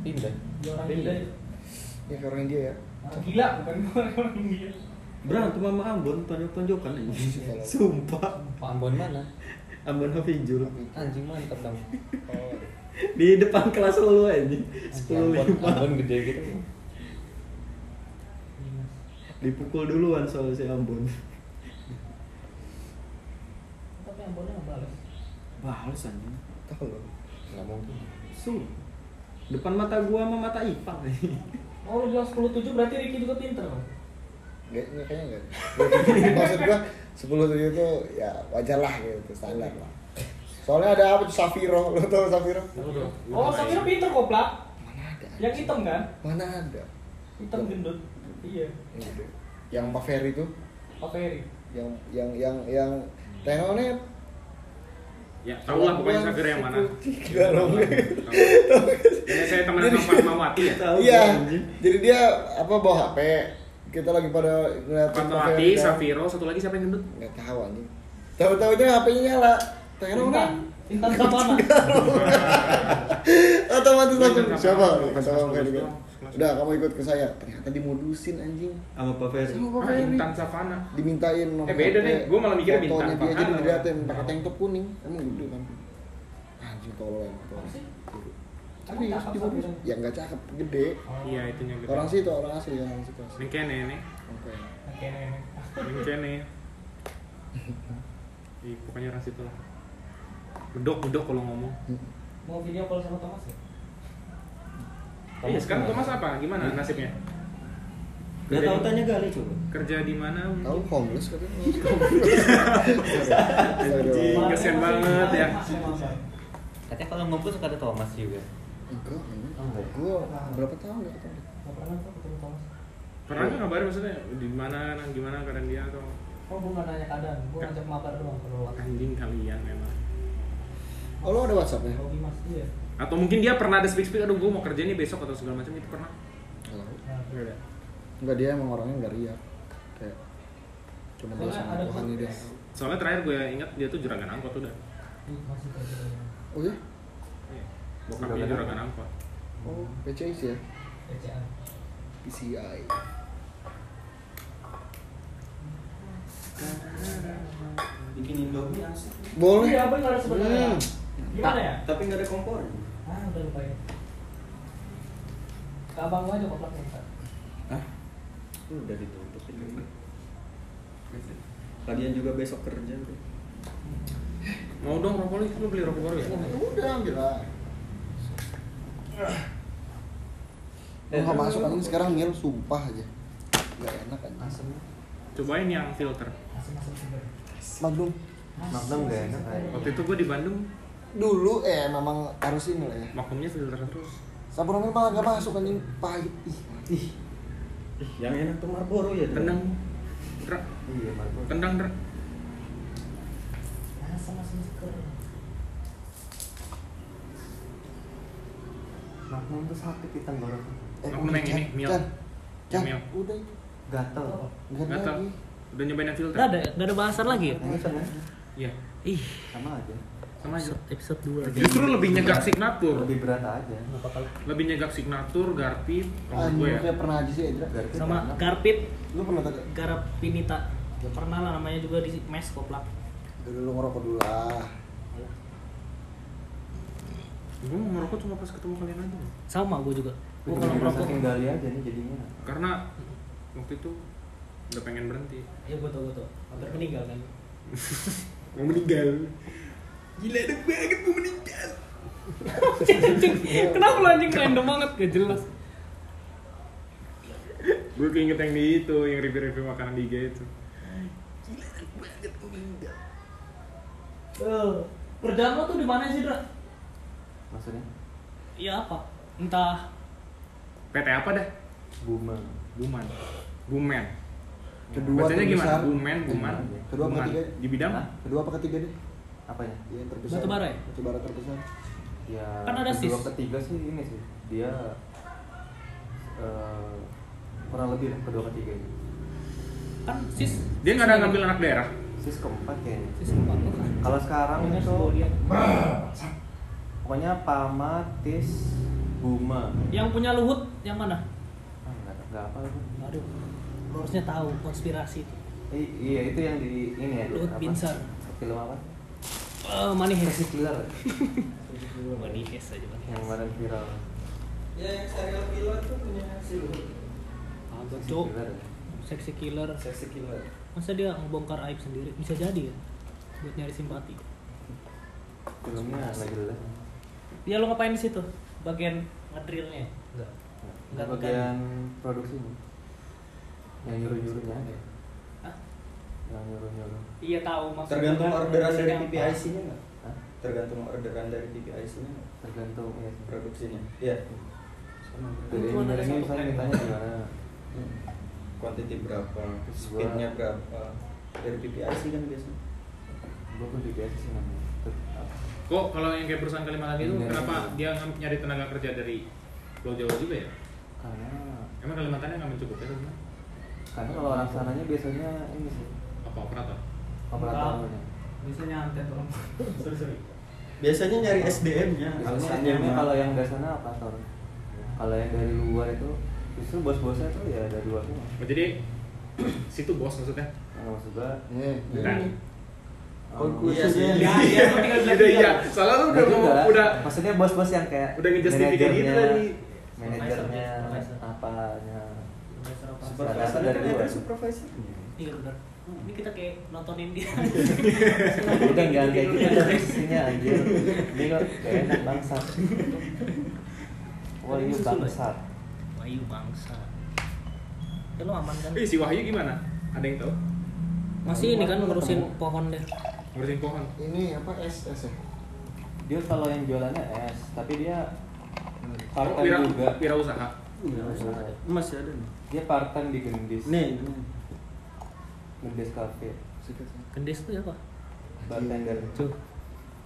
Pindah. Dia orang Pindah. Ya orang dia ya. Gila bukan gua orang gila. Berantem sama Ambon tonjok-tonjokan. Sumpah. Ambon mana? Ambon Hafizul. Anjing mantap dong. Di depan kelas lu anjing. Anjing, 10 Ambon, Ambon gede gitu. Dipukul duluan soal si Ambon. Tapi boleh nggak balas. Balas anjing. Tahu. Nggak mungkin. Su. Depan mata gua sama mata Ipang. Oh, lu bilang 10 7 berarti Ricky juga pinter. Nggak, nggak, kayaknya enggak. Maksud gua sepuluh tujuh itu ya wajar lah gitu, standar lah. Soalnya ada apa tuh Safiro, lo tau Safiro? Oh, Samira pinter kok, Plak. Mana ada? Yang hitam kan? Mana ada? Hitam gendut. Iya. Yang Pak Ferry tuh, Pak Ferry. yang yang yang yang Tenonet. Ya, tahu lah pokoknya Sager yang mana. Tiga dong. Tahu. Ini saya temenan sama Fatmawati ya. Tahu Iya, jadi dia apa bawa HP. Kita lagi pada ngeliatin Pak Fatmawati, kan. Safiro, satu lagi siapa yang gendut? Nggak tahu anjing. Tahu-tahunya HP-nya nyala. Tenonet. Intan Sabana. Otomatis langsung Kelas, siapa? Udah kamu ikut ke saya. Ternyata dimodusin anjing. Sama Pak Ferry. Sama Pak Ah, Ferry. Intan Savana. Dimintain nomor Eh, beda nih. Gua malah mikirnya fotonya Bintang dia jadi diliatin pakai tank top kuning. Emang gede kan. Anjing tolol yang Apa sih? Tapi dimodusin. Ya enggak cakep, gede. Iya, itunya gede. Orang situ, orang asli kan orang situ. asli. Ini kene nih. Oke. Ini kene. Ih, pokoknya orang situ lah. Bedok, bedok kalau ngomong. Mau video call sama Thomas ya? Iya, sekarang Thomas apa? Gimana nasibnya? Gak tahu tanya kali coba. Kerja di mana? Tahu homeless katanya. Kasihan banget ya. Katanya kalau ngumpul suka ada Thomas juga. Enggak, enggak. Oh, enggak. Gua berapa tahun enggak ketemu. Gak pernah tuh ketemu Thomas. Pernah nggak ngabarin maksudnya di mana gimana keadaan dia atau Oh, gue nggak nanya keadaan, gue ngajak mabar doang kalau waktu anjing kalian memang. Oh lo ada WhatsApp ya? Hobi mas, iya. Atau mungkin dia pernah ada speak speak aduh gue mau kerja nih besok atau segala macam itu pernah. Nah, Enggak ada. Enggak dia emang orangnya nggak riak. Kayak cuma dia sama ada Tuhan tuh. dia. Soalnya terakhir gue ingat dia tuh juragan angkot udah. Oh ya? Iya. Bokapnya juragan angkot. Oh PCI sih ya? PCA. PCI. Bikin Indomie asik. Boleh. Iya, benar sebenarnya. Hmm. Gimana ya? Tapi nggak ada kompor. Ah, udah lupain. Ke abang gua aja koplaknya. Ntar. Hah? Udah ditutup ini. Lagian juga besok kerja bro. Mau dong rokok lu, lu beli rokok baru ya? Udah ambil lah. Gue gak masuk anjing sekarang mil sumpah aja. Gak enak kan. Asem. Cobain yang filter. Asam-asam segar. Magnum. Magnum gak enak. Waktu itu gue di Bandung, Dulu eh memang harus ini lah ya. makumnya filter terus. Sampurna malah gak masuk anjing pahit. Ih. Ih. Ih, yang enak tuh Marlboro ya. Dra. Iya, Marlboro. Tendang, Dra. Asam-asam segar. Magnum tuh sakit di tenggorokan. Eh, Magnum yang ini, Mil. udah itu. Gatel. Lagi. Udah nyobain yang filter? Nggak ada, nggak ada bahasan lagi ya? Iya. Ih, sama aja. Sama aja. episode 2 Justru lebih nyegak signatur. Lebih berat aja. Lebih nyegak signatur, garpit, kalau Anjing, gue ya. pernah aja sih Edra. Garpit Sama. Garpit, Lu pernah tadi? Garapinita Ya pernah lah namanya juga di mes koplak Udah dulu ngerokok dulu lah. Gue mau ngerokok cuma pas ketemu kalian aja. Sama gue juga Gue kalau ngerokok gali aja nih jadinya. Karena waktu itu udah pengen berhenti. Iya gue tau, gue tau Hampir meninggal kan Mau meninggal. Gila enak banget mau meninggal. Kenapa lu anjing random banget? Gak jelas Gue keinget yang di itu, yang review-review makanan di IG itu. Eh, Kerjaan lo tuh di mana sih, Dra? Maksudnya? Iya apa? Entah PT apa dah? Buma. Buman. Bumen. Kedua Bacanya gimana? Bumen, Buman. Kedua apa Buman. ketiga? Di bidang? Kedua apa ketiga deh? Apanya? Iya, yang terbesar. Batu bara ya? Batu bara terbesar. Ya, Kan ada kedua sis. ketiga sih ini sih. Dia eh kurang lebih lah kedua ketiga ini. Kan sis Dia nggak ada ngambil anak daerah. Sis keempat kayaknya. Sis empat tuh kan Kalau sekarang Ini itu pokoknya Pama, Tis, Buma. Yang punya Luhut yang mana? Ah, enggak, enggak apa itu. Aduh Lu harusnya tahu konspirasi itu I- iya itu yang di ini ya. Luhut apa? Binsar. Film apa? Eh, Money Heist Killer Money Heist aja Money yang kemarin viral. Ya yang serial killer tuh punya Casey cuk Killer. Seksi killer Seksi killer. Masa dia ngebongkar aib sendiri? Bisa jadi ya? Buat nyari simpati Filmnya nggak jelas. Ya lu ngapain di situ? Bagian ngedrillnya? Enggak Nggak bagian produksi yang nyuruh nyuruhnya aja. Hah? Yang nyuruh nyuruh. Iya tahu maksudnya Tergantung kan orderan dari apa? PPIC-nya nggak? Tergantung orderan dari PPIC-nya nggak? Tergantung ya. Produksinya. Iya. Dari ada engineering satu misalnya plan. mintanya gimana? Hmm. Quantity berapa? Terus gua- Speednya berapa? Dari PPIC kan biasanya. Gue pun juga sih namanya. Kok kalau yang kayak perusahaan Kalimantan itu Iya. kenapa dia ngam- nyari tenaga kerja dari Pulau Jawa juga ya? Karena Emang Kalimantannya nggak mencukupi atau gimana? karena kalau orang sananya biasanya ini sih Apa operator? operatornya. Biasanya antet orang Sorry sorry. Biasanya nyari SDM-nya. Biasanya Alasannya kalau yang dari sana operator. Kalau yang dari luar itu justru bos-bosnya tuh ya dari luar semua. Oh, jadi situ bos maksudnya? Yang maksud gua Iya. Nah. Oh, Iya sih. Ya, iya, Udah dia. iya. Soalnya lu udah mau udah maksudnya bos-bos yang kayak udah ngejustifikasi gitu manajernya, tadi. manajernya apanya apa? Supervisor kan dari luar. supervisor. Iya benar Ini kita kayak nontonin dia udah jangan kayak gitu sini anjir ini kok kayak enak bangsat wah ini bangsat Wahyu bangsa Ya lu aman kan? Eh si Wahyu gimana? Ada yang tahu? Masih ini kan ngurusin pohon deh Ngurusin pohon. Ini apa S S ya? dia kalau yang jualannya es tapi dia part Oh, time wira, juga wira usaha. Masih ada nih. Dia part time di Gendis. Nih, Gendis Cafe. Kendes tuh apa? Bartender. Cuh.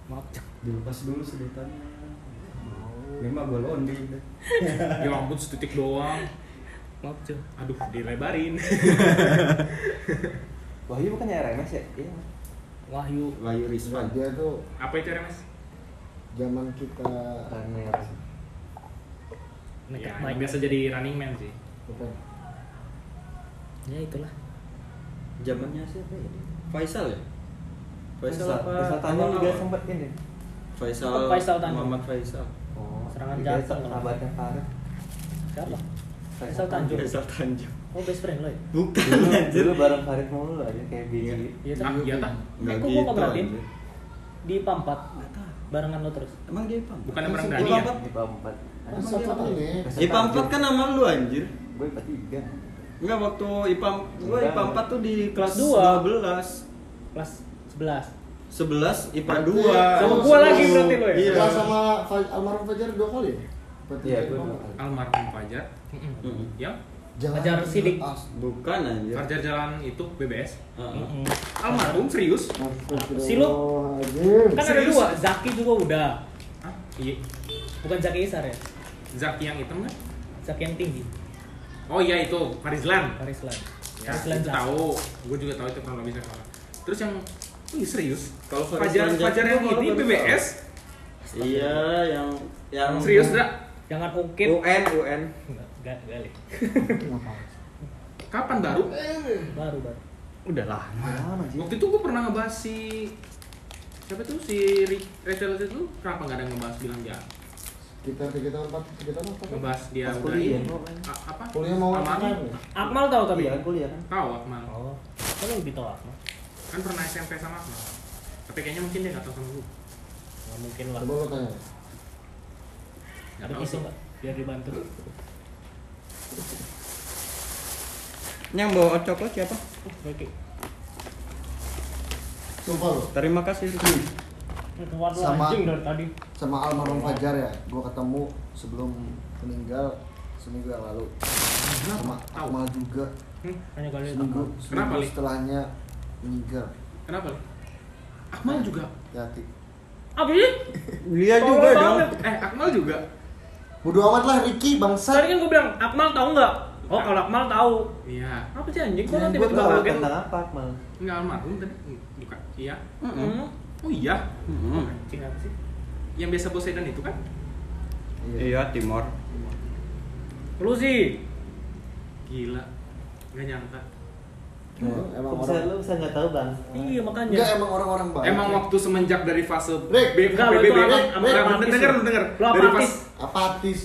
Maaf, Cuh. dilepas dulu sedotannya. Ini mah gue londi. Ya ampun setitik doang. Maaf, Cuh. Aduh, dilebarin. Wahyu bukannya RMS ya? Iya. Wahyu. Wahyu Rizwan. Dia tuh Apa itu RMS? zaman kita Runner. Ya, biasa jadi running man sih. apa? Ya itulah. Zamannya siapa ya? Faisal ya? Faisal, Faisal apa? Faisal Tanjung juga apa? sempat ini. Faisal, Faisal Tanjung. Muhammad Faisal. Oh, Serangan jantung. Sahabatnya Farid. Siapa? Faisal Tanjung. Faisal Tanjung. Oh, best friend lo ya? Bukan Dulu, anjir. dulu bareng Farid mulu aja kayak biji. Iya Ah, iya tak? Enggak Eh, kok anjir. Di Pampat. Barengan lo terus. Emang dia Ipam? Bukan yang bareng Dani ya? Di dia apa nih? Ipam 4 kan nama lu anjir. Gue empat tiga. Enggak waktu Ipam gua. Ipam 4 tuh di kelas Dua. 12. Kelas 11. 11 IPA Berarti- 2. Sama gua lagi berarti lo ya? Iya. Sama almarhum Fajar dua kali ya? Berarti Iya, kali. Almarhum Fajar. Mm-mm. Yang Jangan Fajar Sidik. Bukan anjir. Fajar jalan itu BBS. Heeh. Almarhum serius? Si lu? Astagfirullahaladzim. Kan ada dua, Zaki juga udah. Hah? Iya. Bukan Zaki Isar ya? Zaki yang hitam kan? Zaki yang tinggi. Oh iya itu Farizlan. Farislan. Ya, itu Zaki. tahu. Gue juga tahu itu kronologisnya soalnya. Terus yang Wih serius? Kalau Fajar Fajar yang ini BBS? Iya, yang yang Serius dak? Jangan ungkit. UN UN. Enggak, enggak, enggak. Kapan baru? Baru, baru. Udah lama. Lama sih. Waktu itu gue pernah ngebahas si siapa tuh si Rachel itu kenapa nggak ada ngebahas bilang ya Kita tiga tahun empat tiga tahun apa? ngebahas dia Pas udah kuliah, kan? Apa Kuliah mau apa? Akmal tahu tapi. Kuliah kan kuliah kan. tahu Akmal Oh, kamu lebih tahu Akmal. kan pernah SMP sama Akmal tapi kayaknya mungkin dia nggak tahu sama gue Nggak mungkin lah. Coba lo tanya. nggak Ada tahu sih nggak? Biar dibantu. Yang bawa coklat siapa? Oke. Sumpah lo. Terima kasih. Keluar Sama- anjing dari tadi. Sama almarhum Fajar ya, gua ketemu sebelum meninggal seminggu yang lalu. Sama. Akmal juga Hmm, hanya kali seminggu, seminggu Kenapa, Li? setelahnya meninggal. kenapa Li? Akmal juga Hati. Apa sih? Dia juga dong. eh Akmal juga Bodo amat lah Ricky Tadi bangsat. kan gue bilang, Akmal tahu nggak? Oh, kalau Akmal tahu. iya Apa sih anjing? Kok nanti gua tiba-tiba tahu kaget? Tentang apa Akmal? nggak almarhum tadi bukan iya Hmm. Oh iya. Anjing apa sih? yang biasa Poseidon itu kan Iya, Timor. Lu sih. gila nggak nyangka Emang, bisa orang lu bisa nggak tahu bang? Iya makanya. Enggak emang orang-orang baik. Emang waktu semenjak dari fase Rick, B, enggak, PBB, amat- Rick, apatis denger, lu. denger, Lu dari apatis. fase apatis.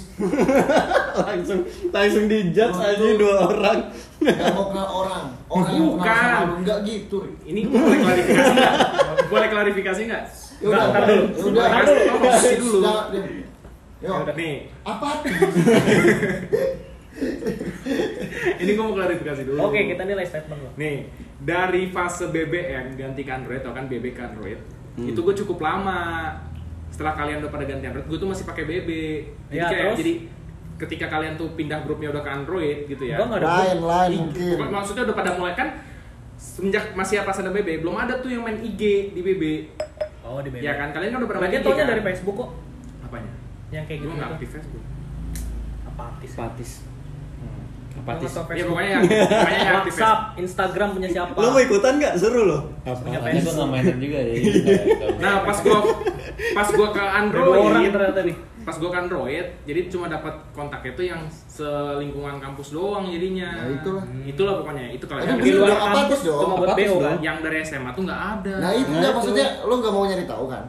langsung langsung dijudge aja dua orang. Gak mau kenal orang. Orang yang kenal sama enggak gitu. Ini boleh klarifikasi nggak? Boleh klarifikasi nggak? Ya udah, dulu. ya udah. Dulu. Oh, posisi dulu. Jangan, diam. Yo, Nih, apatis. ini gue mau klarifikasi dulu. Oke, kita nilai statement lo. Nih, dari fase BBM ganti ke Android atau kan BB ke Android, Hmm. itu gue cukup lama. Setelah kalian udah pada ganti Android, gue tuh masih pakai BB. Jadi Ya, kayak terus? jadi ketika kalian tuh pindah grupnya udah ke Android gitu ya. Gua ada Lain, lain Ih, mungkin. mak- Maksudnya udah pada mulai kan semenjak masih apa ada BB, belum ada tuh yang main IG di BB. Oh, di BB. Ya kan, kalian kan udah pernah main IG kan? dari Facebook kok. Apanya? Yang kayak Gue gitu. nggak aktif Facebook. Apatis. Apatis. Nggak tahu Ya pokoknya yang pokoknya yang aktif WhatsApp, Facebook. Instagram punya siapa? Lo mau ikutan nggak? Seru lo. Punya gue Facebook. nggak mainan juga ya. Nah, pas gua pas gua ke dua orang Android, ternyata nih. pas gua ke Android, jadi cuma dapat kontaknya tuh yang selingkungan kampus doang jadinya. Nah, itulah. Itulah pokoknya. Itu kalau yang Di luar kampus dong. cuma buat Apatis BO dong. kan? yang dari SMA tuh nggak ada. Nah itu Nah, enggak itu. maksudnya lo nggak mau nyari tahu kan?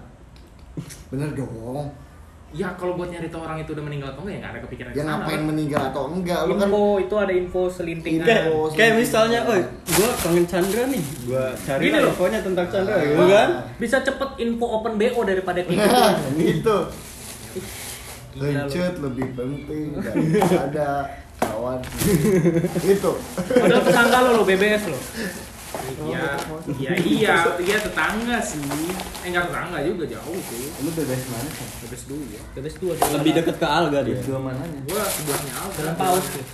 Bener dong. Ya kalau buat nyari tahu orang itu udah meninggal atau enggak ya nggak ada kepikiran Ya ngapain kan? meninggal atau enggak? Lo kan Info itu ada info selintingan. Info. Kayak, kayak misalnya, oh, gua kangen Chandra nih, gua cari Gini lah loh. infonya tentang Chandra, gitu Wah. kan? Bisa cepet info open BO daripada. Gila lu. Lencut lebih penting daripada kawan. itu. Padahal tetangga lo lo BBS lo. Iya, iya, iya, iya tetangga sih. Eh nggak tetangga juga jauh sih. Lu bebas mana sih? Bebes dulu ya. Bebes dua Lebih deket ke Alga dia. Bebas dua mananya? Gua sebelahnya Alga. Jalan paus tuh.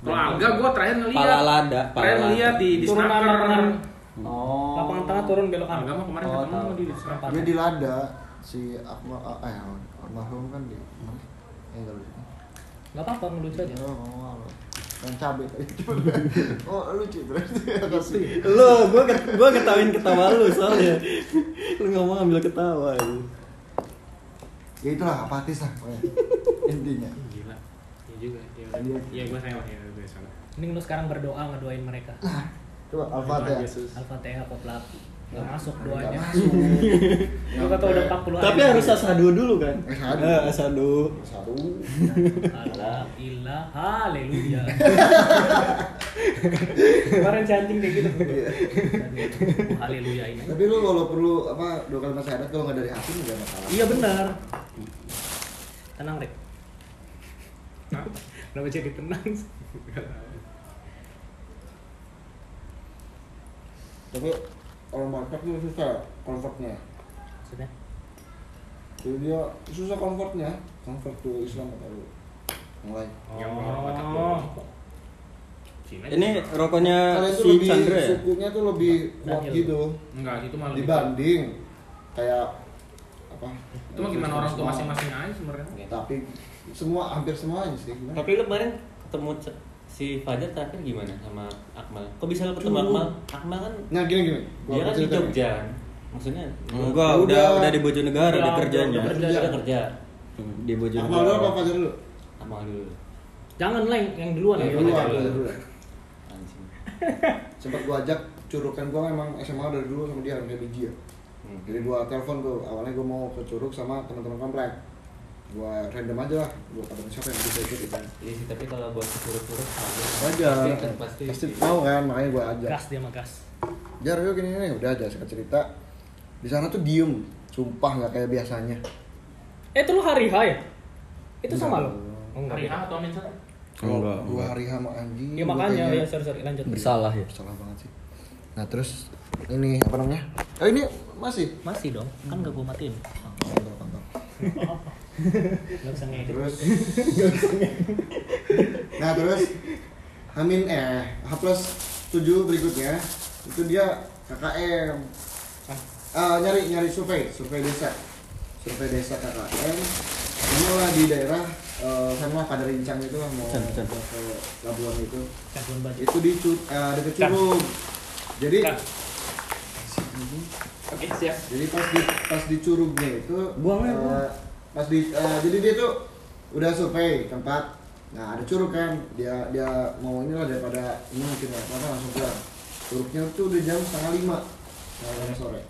Kalau Alga gua terakhir ngeliat. Pala lada, pala Terakhir ngeliat di di Turun lapangan. Oh. Lapangan tengah turun belok Alga kanan. mah kemarin Oh, ketemu di Snaker. Dia di Lada si Akmal eh almarhum kan di mana? Eh enggak lucu. Gak apa-apa ngelucu aja. Oh, apa? Yang cabe tadi. Oh, lucu terus. Kasih. Lu, gua ket- gua ketawain ketawa lu soalnya. Lu ngomong ambil ketawa. lu. Ya itulah apatis lah pokoknya. Intinya. Gila. Iya juga. Iya, iya gua salah ya, gua salah. Mending lu sekarang berdoa ngedoain mereka. Coba Al-Fatihah. Yesus. Al-Fatihah poplap. Gak masuk Nggak doanya. masuk. Lu kata udah 40 hari. Tapi harus asadu dulu kan? Asadu. Eh, asadu. Satu. Allah ilah haleluya. Kemarin si anjing kayak gitu. Oh, haleluya ini. Tapi lu kalau perlu apa dua kalimat syahadat kalau nggak dari hati nggak masalah. Iya benar. Tenang, Rek. Kenapa jadi tenang? sih? Tapi kalau market tuh susah convertnya. Maksudnya? Jadi dia susah convertnya, convert to Islam atau mulai. Ya Allah. Cina Ini rokoknya tuh si lebih Chandra ya? sukunya tuh lebih kuat Daniel. gitu Enggak, itu malah lebih- dibanding kayak apa? Itu mah gimana orang tua masing-masing aja sebenarnya. Tapi semua hampir semuanya sih. gimana? Tapi lu kemarin ketemu si Fajar terakhir gimana sama Akmal? Kok bisa lu ketemu. Akmal? Akmal kan Nah gini gini. gua dia kan di. Jogja. Maksudnya Enggak, Ya udah udah. udah di Bojonegara Udah, di kerjanya. udah kerja dia kerja. Hmm, Di Akmal dulu apa Bojonegara. Fajar dulu? Akmal dulu. Jangan lah yang- yang duluan Ya, ya. Dulu dulu. Anjing. Sempat gua ajak curukan gua memang SMA dari dulu sama dia kayak biji ya. Hmm. Jadi gua telepon tuh awalnya gua mau ke Curug sama teman-teman komplek. Gua random aja lah, gua kata siapa yang bisa ikut gitu. Iya sih, tapi kalau buat Fajar. Wajar. Pasti kan pasti. Pasti mau kan, makanya gua ajak. Gas dia mah gas. Jar yuk gini nih, udah aja singkat cerita. Di sana tuh diem, sumpah nggak kayak biasanya. Eh itu lu hari H ya? Itu sama lo? Enggak. Oh, enggak. Hari A atau Amin satu? Enggak, Dua enggak. hari sama anjing. Ya gua makanya ya sorry sorry lanjut. Bersalah ya. Salah banget sih. Nah terus ini apa namanya? Oh ini masih. Masih dong, kan gak gua matiin. Kontol. Gak bisa ngedit. Terus. nah terus Amin eh H plus 7 berikutnya itu dia KKM. Ah, nyari nyari survei, survei desa. Survei desa KKM. Ini lah di daerah eh, sana pada rincang itu lah mau Can, can. mau ke Labuan itu. Itu di Cu- eh, dekat Curug. Jadi Kan. Oke, siap. jadi pas di pas di Curugnya itu Buang aja, eh, buang. Pas di eh, jadi dia tuh udah survei tempat nah ada curug kan dia dia mau inilah daripada ini mungkin nggak apa langsung pulang curugnya tuh udah jam setengah lima setengah lima sore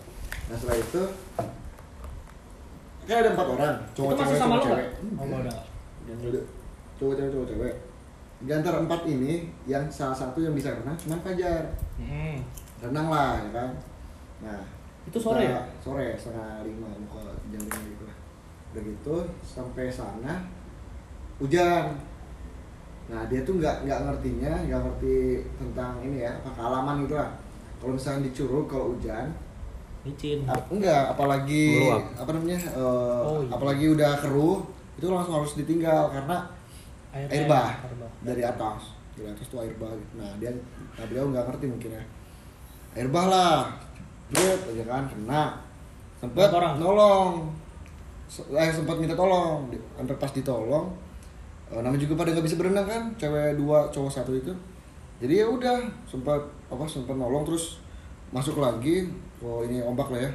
nah setelah itu kayak ada empat orang cowok cewek cowok cewek? Oh. Udah. cowok cewek cowok cewek di antara empat ini yang salah satu yang bisa renang cuma Fajar Hmm. renang lah ya kan nah Itu sore ya? sore setengah lima mau ke jam lima udah gitu sampai sana hujan nah dia tuh nggak nggak ngertinya nggak ngerti tentang ini ya apa kealaman gitu lah kalau misalnya di Curug kalau hujan Licin. ap- enggak apalagi Meluap. apa namanya eh, Oh, iya. apalagi udah keruh itu langsung harus ditinggal karena air bah Air bah. dari atas dari atas tuh air bah gitu. nah dia nah beliau nggak ngerti mungkin ya air bah lah Jret, aja kan kena sempet orang? nolong eh sempat minta tolong. Sampai pas ditolong eh, namanya juga pada nggak bisa berenang kan? Cewek dua cowok satu itu. Jadi ya udah sempat apa sempat nolong terus masuk lagi. Oh ini ombak lah ya.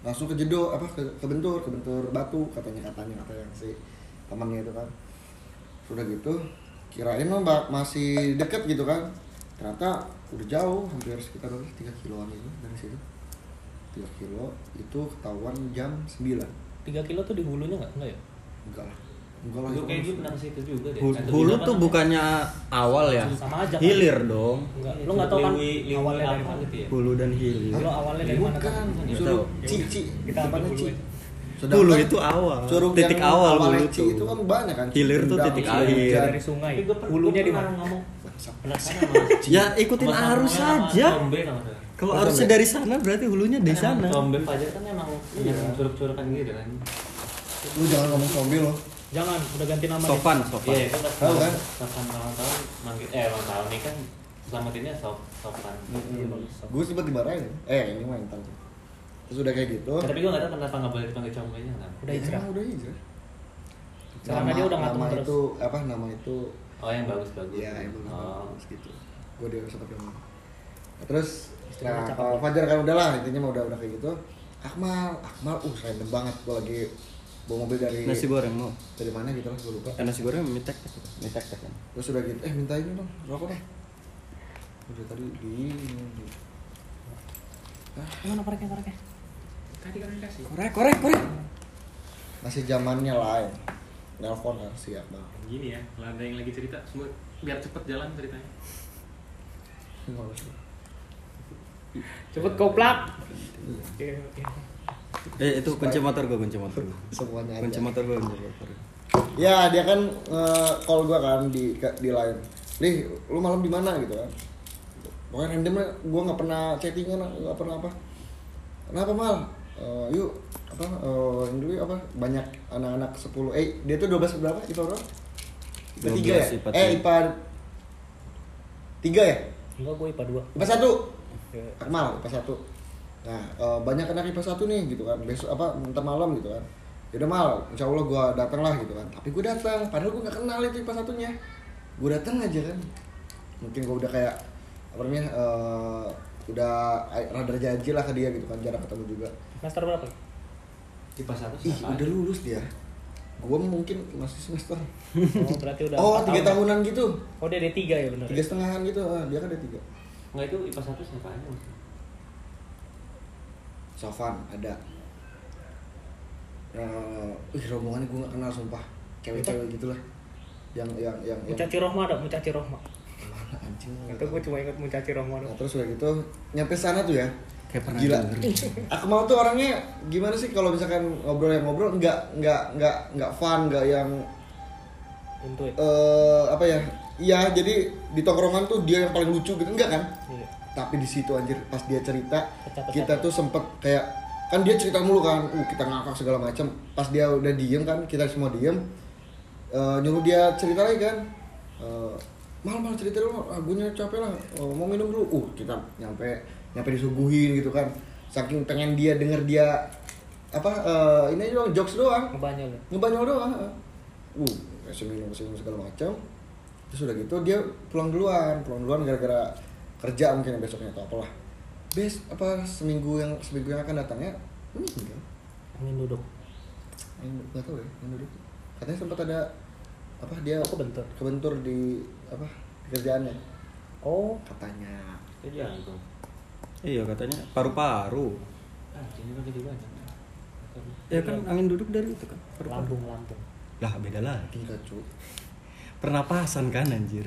Langsung kejedot apa ke kebentur kebentur batu katanya katanya kata yang si temannya itu kan. Sudah gitu kirain mah mbak masih deket gitu kan. Ternyata udah jauh hampir sekitar tiga kiloan itu dari situ. Tiga kilo itu ketahuan jam 9 Tiga kilo tuh di hulunya nggak? Enggak ya? enggak lah enggak lah Lu itu kayak gue pernah situ juga deh. Hulu, hulu tuh kan- bukannya awal ya. Sama aja kan? Hilir dong. Enggak. Iya, Lu nggak tahu kan Liwi- Liwi awalnya dari apa mana? gitu ya? Hulu dan hilir. Lu awalnya dari mana kan? Tahu. cici Kita ambil depannya hulu Ci. aja. Hulu itu awal. curug titik yang awal awalnya hulu Ci tuh. itu kan banyak kan Hilir tuh titik akhir. Dari sungai. Hulunya di mana? ngomong. Ya, ikutin arus sama aja. Tombe kalau harusnya dari sana berarti hulunya di Kan sana. emang Tombe Fajar kan emang Iya. yang curug-curugan gitu kan. Lu jangan ngomong zombie lo. Jangan, udah ganti nama deh. Sofan, Sofan. Iya, itu pas Tahu kan? Sofan ulang tahun manggil eh ulang tahun nih kan selamatinnya Sof Sofan. Gue sempet dimarahin. Eh, ini mah entar. Terus udah kayak gitu. Tapi gue nggak tahu kenapa nggak boleh dipanggil combenya kan. Udah hijrah. Emang udah hijrah. Karena dia udah ngatung nama terus. itu apa nama itu Oh yang bagus-bagus. Iya, yang bagus Oh. gitu. Gue dia sempat ngomong. Terus nah, ya. Fajar kan udah lah intinya mah udah udah kayak gitu. Akmal, Akmal, uh random banget gue lagi bawa mobil dari Nasi goreng mau. dari mana gitu lah gue lupa. Eh, nasi goreng tek tek kan. Terus udah gitu, eh minta ini dong, rokok dong. Udah tadi di, di. Mana koreknya koreknya? Tadi kan dikasih. Korek, korek, korek. masih zamannya lain. Nelpon kan siap bang. Gini ya, kalau ada yang lagi cerita, semua biar cepet jalan ceritanya. Cepet koplak. Eh itu kunci motor gua, kunci motor gua. Semuanya Kunci aja. motor gua, kunci motor. Ya dia kan nge-call gua kan di di line. Lih, lu malam di mana gitu kan? Pokoknya random lah, gua nggak pernah chattingan, nggak pernah apa. Kenapa mal? Eh, yuk apa? ini dulu apa? Banyak anak-anak 10 Eh dia tuh 12 berapa? IPA berapa? IPA 3 ya? 12, IPA eh IPA 3 ya? Enggak, gue IPA 2. IPA 1 Akmal, IPA 1 Nah, eh, banyak anak IPA 1 nih gitu kan. Besok apa, ntar malam gitu kan. Yaudah mal, insya Allah gue datang lah gitu kan. Tapi gue datang, padahal gue gak kenal itu IPA 1 nya Gue datang aja kan. Mungkin gue udah kayak Apa namanya, eh, udah rada janji lah ke dia gitu kan. Jarang ketemu juga. Semester berapa? Di pas satu Ih, siapa udah aja? lulus dia. Gue mungkin masih semester. Oh, berarti udah Oh, tiga tahun. tahunan gitu. Oh, dia D3 ya benar. Tiga setengahan gitu, ah, dia kan ada tiga Nggak itu IPA satu siapa aja maksudnya? Sofan ada. Eh, ih rombongannya gue gak kenal sumpah. Cewek-cewek gitu lah yang yang yang yang. Mucaci Rohma ada, Mucaci Rohma. mana anjing? Itu gue cuma ingat Mucaci Rohma nah doang. terus udah gitu nyampe sana tuh ya. Kayak pernah gila. denger. Akmal tuh orangnya gimana sih kalau misalkan ngobrol yang ngobrol nggak nggak nggak nggak fun nggak yang Untuk eh apa ya iya jadi di tongkrongan tuh dia yang paling lucu gitu. Enggak kan? Iya. tapi di situ anjir pas dia cerita Pecah-pecah kita tuh. sempet kayak kan dia cerita mulu kan uh kita ngakak segala macam pas dia udah diem kan kita semua diem eh, nyuruh dia cerita lagi kan Eh, mal mal cerita dulu ah gue capek lah Oh, mau minum dulu. Uh kita nyampe nyampe disuguhin gitu kan. Saking pengen dia denger dia apa eh, ini doang jokes doang. Ngebanyol ya. ngebanyol doang uh kasih minum kasih minum segala macam terus udah gitu dia pulang duluan pulang duluan gara-gara kerja mungkin ya besoknya atau apalah bes apa seminggu yang seminggu yang akan datangnya meninggal Angin duduk. Yang nggak tahu ya yang dulu katanya sempat ada apa dia Oh, kebentur. kebentur di apa di kerjaannya Oh, katanya Itu jantung. Iya katanya paru-paru. Ah, ini jadi banyak. Ya kan angin duduk dari itu kan. Paru-paru. lambung lambung. Lah beda lagi. tingkat cu Pernapasan kan anjir.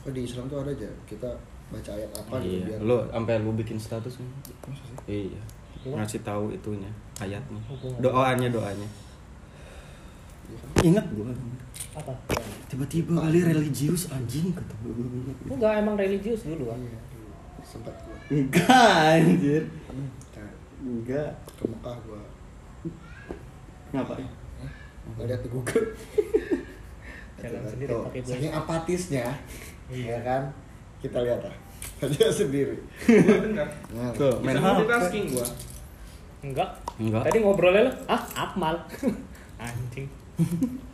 oh di Islam tuh ada aja kita baca ayat apa gitu Iya. biar Lo sampai lu bikin status kan? Sih? Iya. Ngasih tahu itunya, ayatnya. Hubungan. Doanya, doanya. Iya kan? Ingat gua. Apa? Tiba-tiba kali religius anjing kata gua. Enggak emang religius dulu kan. Iya, sempat gua Enggak anjir. Enggak. ke Mekah gua Ngapain? Lihat di Google Jalan sendiri pakai baju. saking apatisnya Iya. ya kan kita lihat lah aja sendiri Bener. nah, Tuh, main multitasking gua. Enggak. Enggak. Tadi ngobrolnya lo, ah Akmal. Anjing.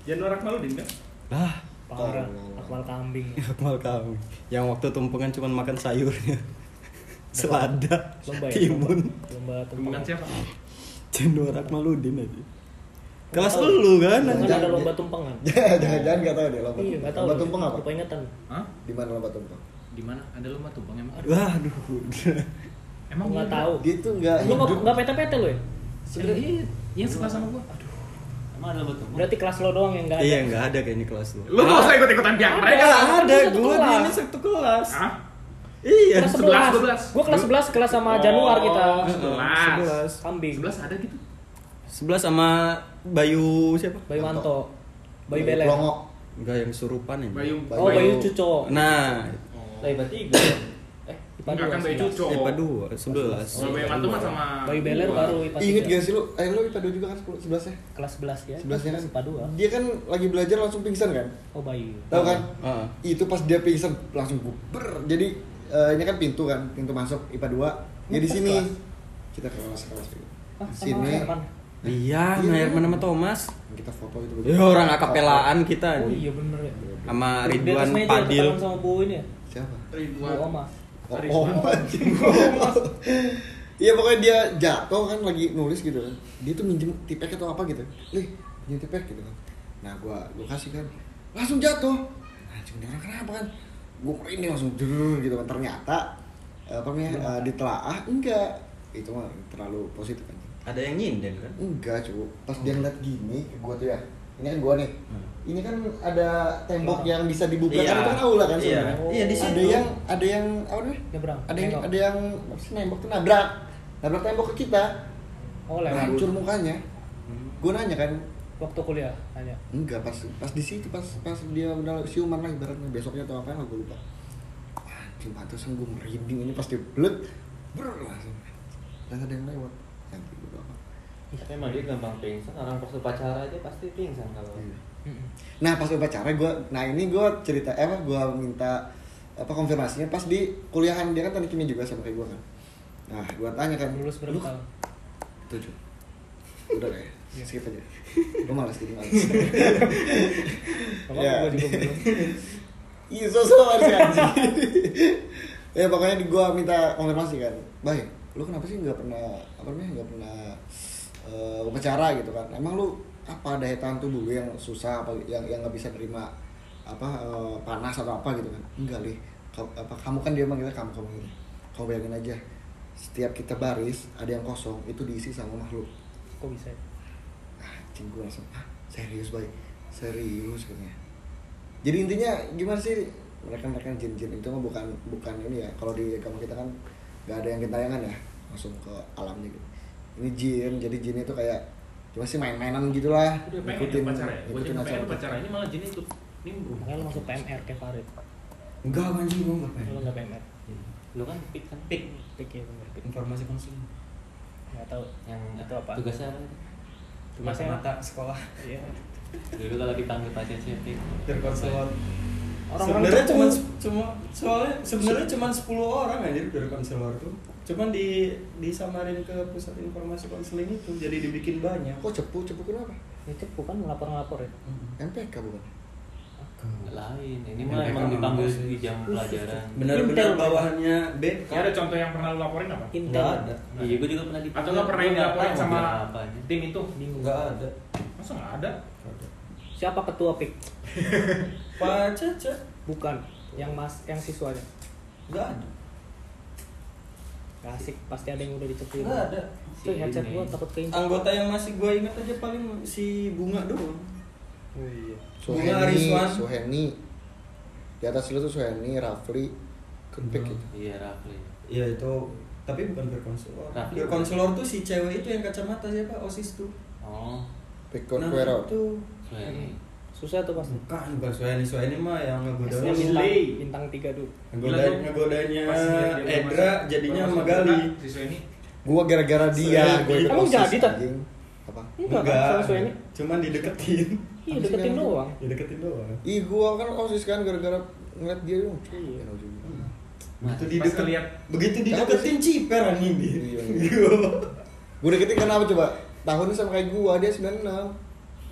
Jangan norak malu din kan? Lah, Parah. Akmal kambing. Akmal kami. Yang waktu tumpengan cuma makan sayurnya. Selada, Lomba ya. timun, Lomba Hubungan tumpengan. siapa? cendol Akmaludin aja. Kelas lu kan? Kan Jangan- ada lomba tumpengan. jangan-jangan nggak tahu deh lomba Iya, tumpeng. enggak tahu. lomba tumpeng apa Lupa ingatan. Hah? di mana lomba tumpeng Di mana? Ada lomba tumpeng emang? Waduh. Emang Enggak iya? tahu. dia tuh nggak Lu enggak hidup enggak pete-pete lu ya? Serius? Iya, yang sekelas sama gua. Emang ada lomba tumpeng? Berarti kelas lo doang yang enggak ada. Iya nggak ada kayak ini kelas lu. Lu gak usah ikut-ikutan pihak Ada. mereka. Nggak ada, gua ini satu kelas. Hah? Iya. Kelas 11. 11. Gua kelas 11 kelas sama Januar kita. Oh, sebelas. Sebelas. Kambing. Sebelas ada gitu. Sebelas sama Bayu siapa? Bayu Manto. Bayu Bayu Belen. Pelongok Enggak yang surupan ini. Bayu Oh, Bayu Cuco. Nah, Lah IPA 3. Eh, IPA Enggak kan 2. Bayu Cuco. IPA 2, 11. Kalau Bayu Matu mah sama Bayu Beler gua. baru IPA 3. Ingat gak sih lu? Eh lu IPA 2 juga kan 10 11 ya? Kelas 11 ya. 11 nya kan? IPA 2. Dia kan lagi belajar langsung pingsan kan? Oh, Bayu. Tahu kan? Ah. Itu pas dia pingsan langsung guber. Jadi eh, ini kan pintu kan, pintu masuk IPA 2. Ya di sini. Kita ke kelas kelas Ah, sama Sini. Iya, Iya. nah Herman sama Thomas. Kita foto itu. Ya orang akapelaan kita Oh iya bener ya. Sama Ridwan Padil. sama Bu ini ya. Siapa? Ridwan. Oma. Oh, oh, anjing. Iya pokoknya dia jatuh kan lagi nulis gitu kan. Dia tuh minjem tipek atau apa gitu. Lih, minjem tipek gitu kan. Nah, gua gua kasih kan. Langsung jatuh. Anjing ini orang kenapa kan? Gua ini langsung jrrr gitu kan. Ternyata eh, apa namanya eh, ditelaah enggak. Itu mah terlalu positif kan. Ada yang nyinden kan? Enggak, cu. Pas dia ngeliat gini ke gua tuh ya. Ini kan gua nih. Hmm. Ini kan ada tembok yang bisa dibuka Iya. kan itu kan aula kan Iya. sebenarnya. Iya, di Ada situ. yang ada yang apa namanya? Nyebrang. ada yang ada yang apa sih nembok tuh nabrak nabrak tembok ke kita Oh, lewat. hancur mukanya Hmm. gue nanya kan Waktu kuliah hanya. enggak pas pas di situ pas pas dia udah siuman lah ibaratnya besoknya atau apa lah gue lupa anjing pantesan gue merinding ini pasti blek ber langsung dan ada yang lewat gue Tapi emang dia gampang pingsan. Orang pas upacara aja pasti pingsan kalau. nah pas upacara gue nah ini gue cerita eh apa gue minta apa konfirmasinya pas di kuliahan dia kan tadi kimia juga sama kayak gue kan nah gue tanya kan Lulus berapa "Lu tahun? tujuh udah kayak skip aja lu malas jadi malas Ya. gua juga belum. iya sosok anjing ya pokoknya di gua minta konfirmasi kan baik lu kenapa sih nggak pernah apa namanya nggak pernah eh, upacara gitu kan. Emang lu apa daya tahan tubuh lu yang susah apa yang yang nggak bisa terima apa eh, panas atau apa gitu kan? Enggak lih. Kau- apa kamu kan dia manggilnya kamu kamu gitu kamu bayangin aja setiap kita baris ada yang kosong itu diisi sama makhluk. Kok bisa ya? anjing gue langsung ah serius baik serius katanya. Jadi intinya gimana sih mereka mereka jin-jin itu mah bukan bukan ini ya. Kalau di agama kita kan nggak ada yang gentayangan ya langsung ke alamnya gitu ini jin jadi jin itu kayak cuma sih main-mainan gitulah Udah pengen upacara ya? Pengen acara upacara ini malah jenis ikut nimbrung. Makanya lu masuk PMR kayak Farid. Enggak anjing gua enggak Lu pengen. enggak PMR. Lu kan pik kan Pik, pik ya bener pik. Informasi konsumen. Enggak tahu yang itu apa. Tugasnya apa? itu? Tugasnya Mata sekolah. Iya. Dulu kalau dipanggil pasien safety. Berkonselor. Orang-orang sebenarnya cuma cuma soalnya sebenarnya cuma 10 orang aja dari konselor tuh. Cuman di disamarin ke pusat informasi konseling itu jadi dibikin banyak. kok cepu cepu kenapa Ya cepu kan ngelapor-ngelapor ya. MPK bukan Lain. Ini mah emang dipanggil di jam pelajaran. Benar-benar bawahannya B. Ya ada contoh yang pernah lu laporin apa? Intel. Enggak ada. Iya, gue juga pernah dipanggil. Atau nggak pernah dilaporin sama tim itu? Enggak ada. Masa nggak ada? Siapa ketua pik? Pak Caca. Bukan, yang mas, yang siswanya. Enggak ada. Asik, pasti ada yang udah dicepuin. Enggak ada. Tuh headset Ini. gua takut keinjak. Anggota yang masih gue ingat aja paling si Bunga doang. Oh iya. Bunga Suheni Rizwan. Suheni di atas lu tuh Suheni Rafli Kenpik Hmm. gitu Iya, Rafli. Iya itu tapi bukan berkonselor. Rafli. Berkonselor tuh si cewek itu yang kacamata siapa? Osis tuh. Oh, Pikon Nah, Kuero itu Suheni. Susah tuh pasti. bukan bukan Suhaini Suhaini mah yang ngegoda Yang Sule. bintang, bintang tiga dulu. ngegoda Gila tuh. ngegodanya Pas lihat dia Edra jadinya sama Gali. ini gua gara-gara dia ikut Emang OSIS, jadi, anjing. apa Enggak, kan sama Sueni. cuman dideketin. Iya, deketin doang. dideketin doang. Ih gua kan osis kan gara-gara ngeliat dia dong. Iya. Begitu Pas dideket, ngeliat. begitu dideketin ciper anjing dia. Iya, Gue deketin karena apa coba? Tahunnya sama kayak gua, dia 96.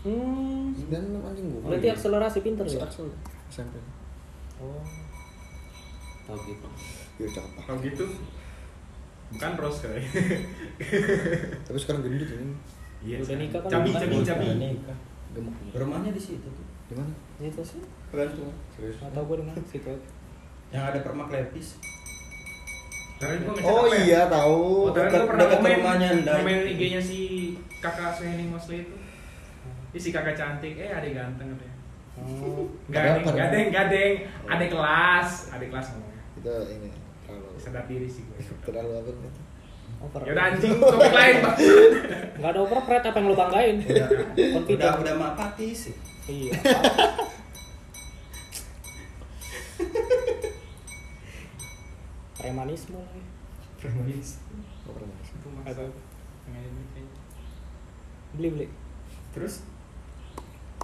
Hmm. 96 anjing gua. Berarti akselerasi pinter ya? Aksel. SMP. Oh. Tau gitu. Iya cakep. Kalau gitu bukan Ros kali. Tapi sekarang gendut ini. Iya. Udah nikah kan? Cabi, cabi, cabi. Rumahnya di situ tuh. Di mana? Itu sih. Pegantung. Serius. Gak tau gue di mana situ. Yang ada permak lepis. Oh ya? iya tahu. Oh, Dekat- dekat komen, rumahnya komen IG-nya si kakak Suhening Mosli itu. Ih si kakak cantik, eh ada ganteng katanya. Oh, gading gading gadeng, ada kelas, ada kelas ngomongnya. Itu ini terlalu sadar diri sih gue. Terlalu apa gitu? Overprate. Yaudah anjing, topik lain pak. Gak ada overprate apa yang lu banggain? Ya. Udah, udah, udah mati sih. Iya. Premanisme lagi. Premanisme. Oh, premanisme. Beli beli. Terus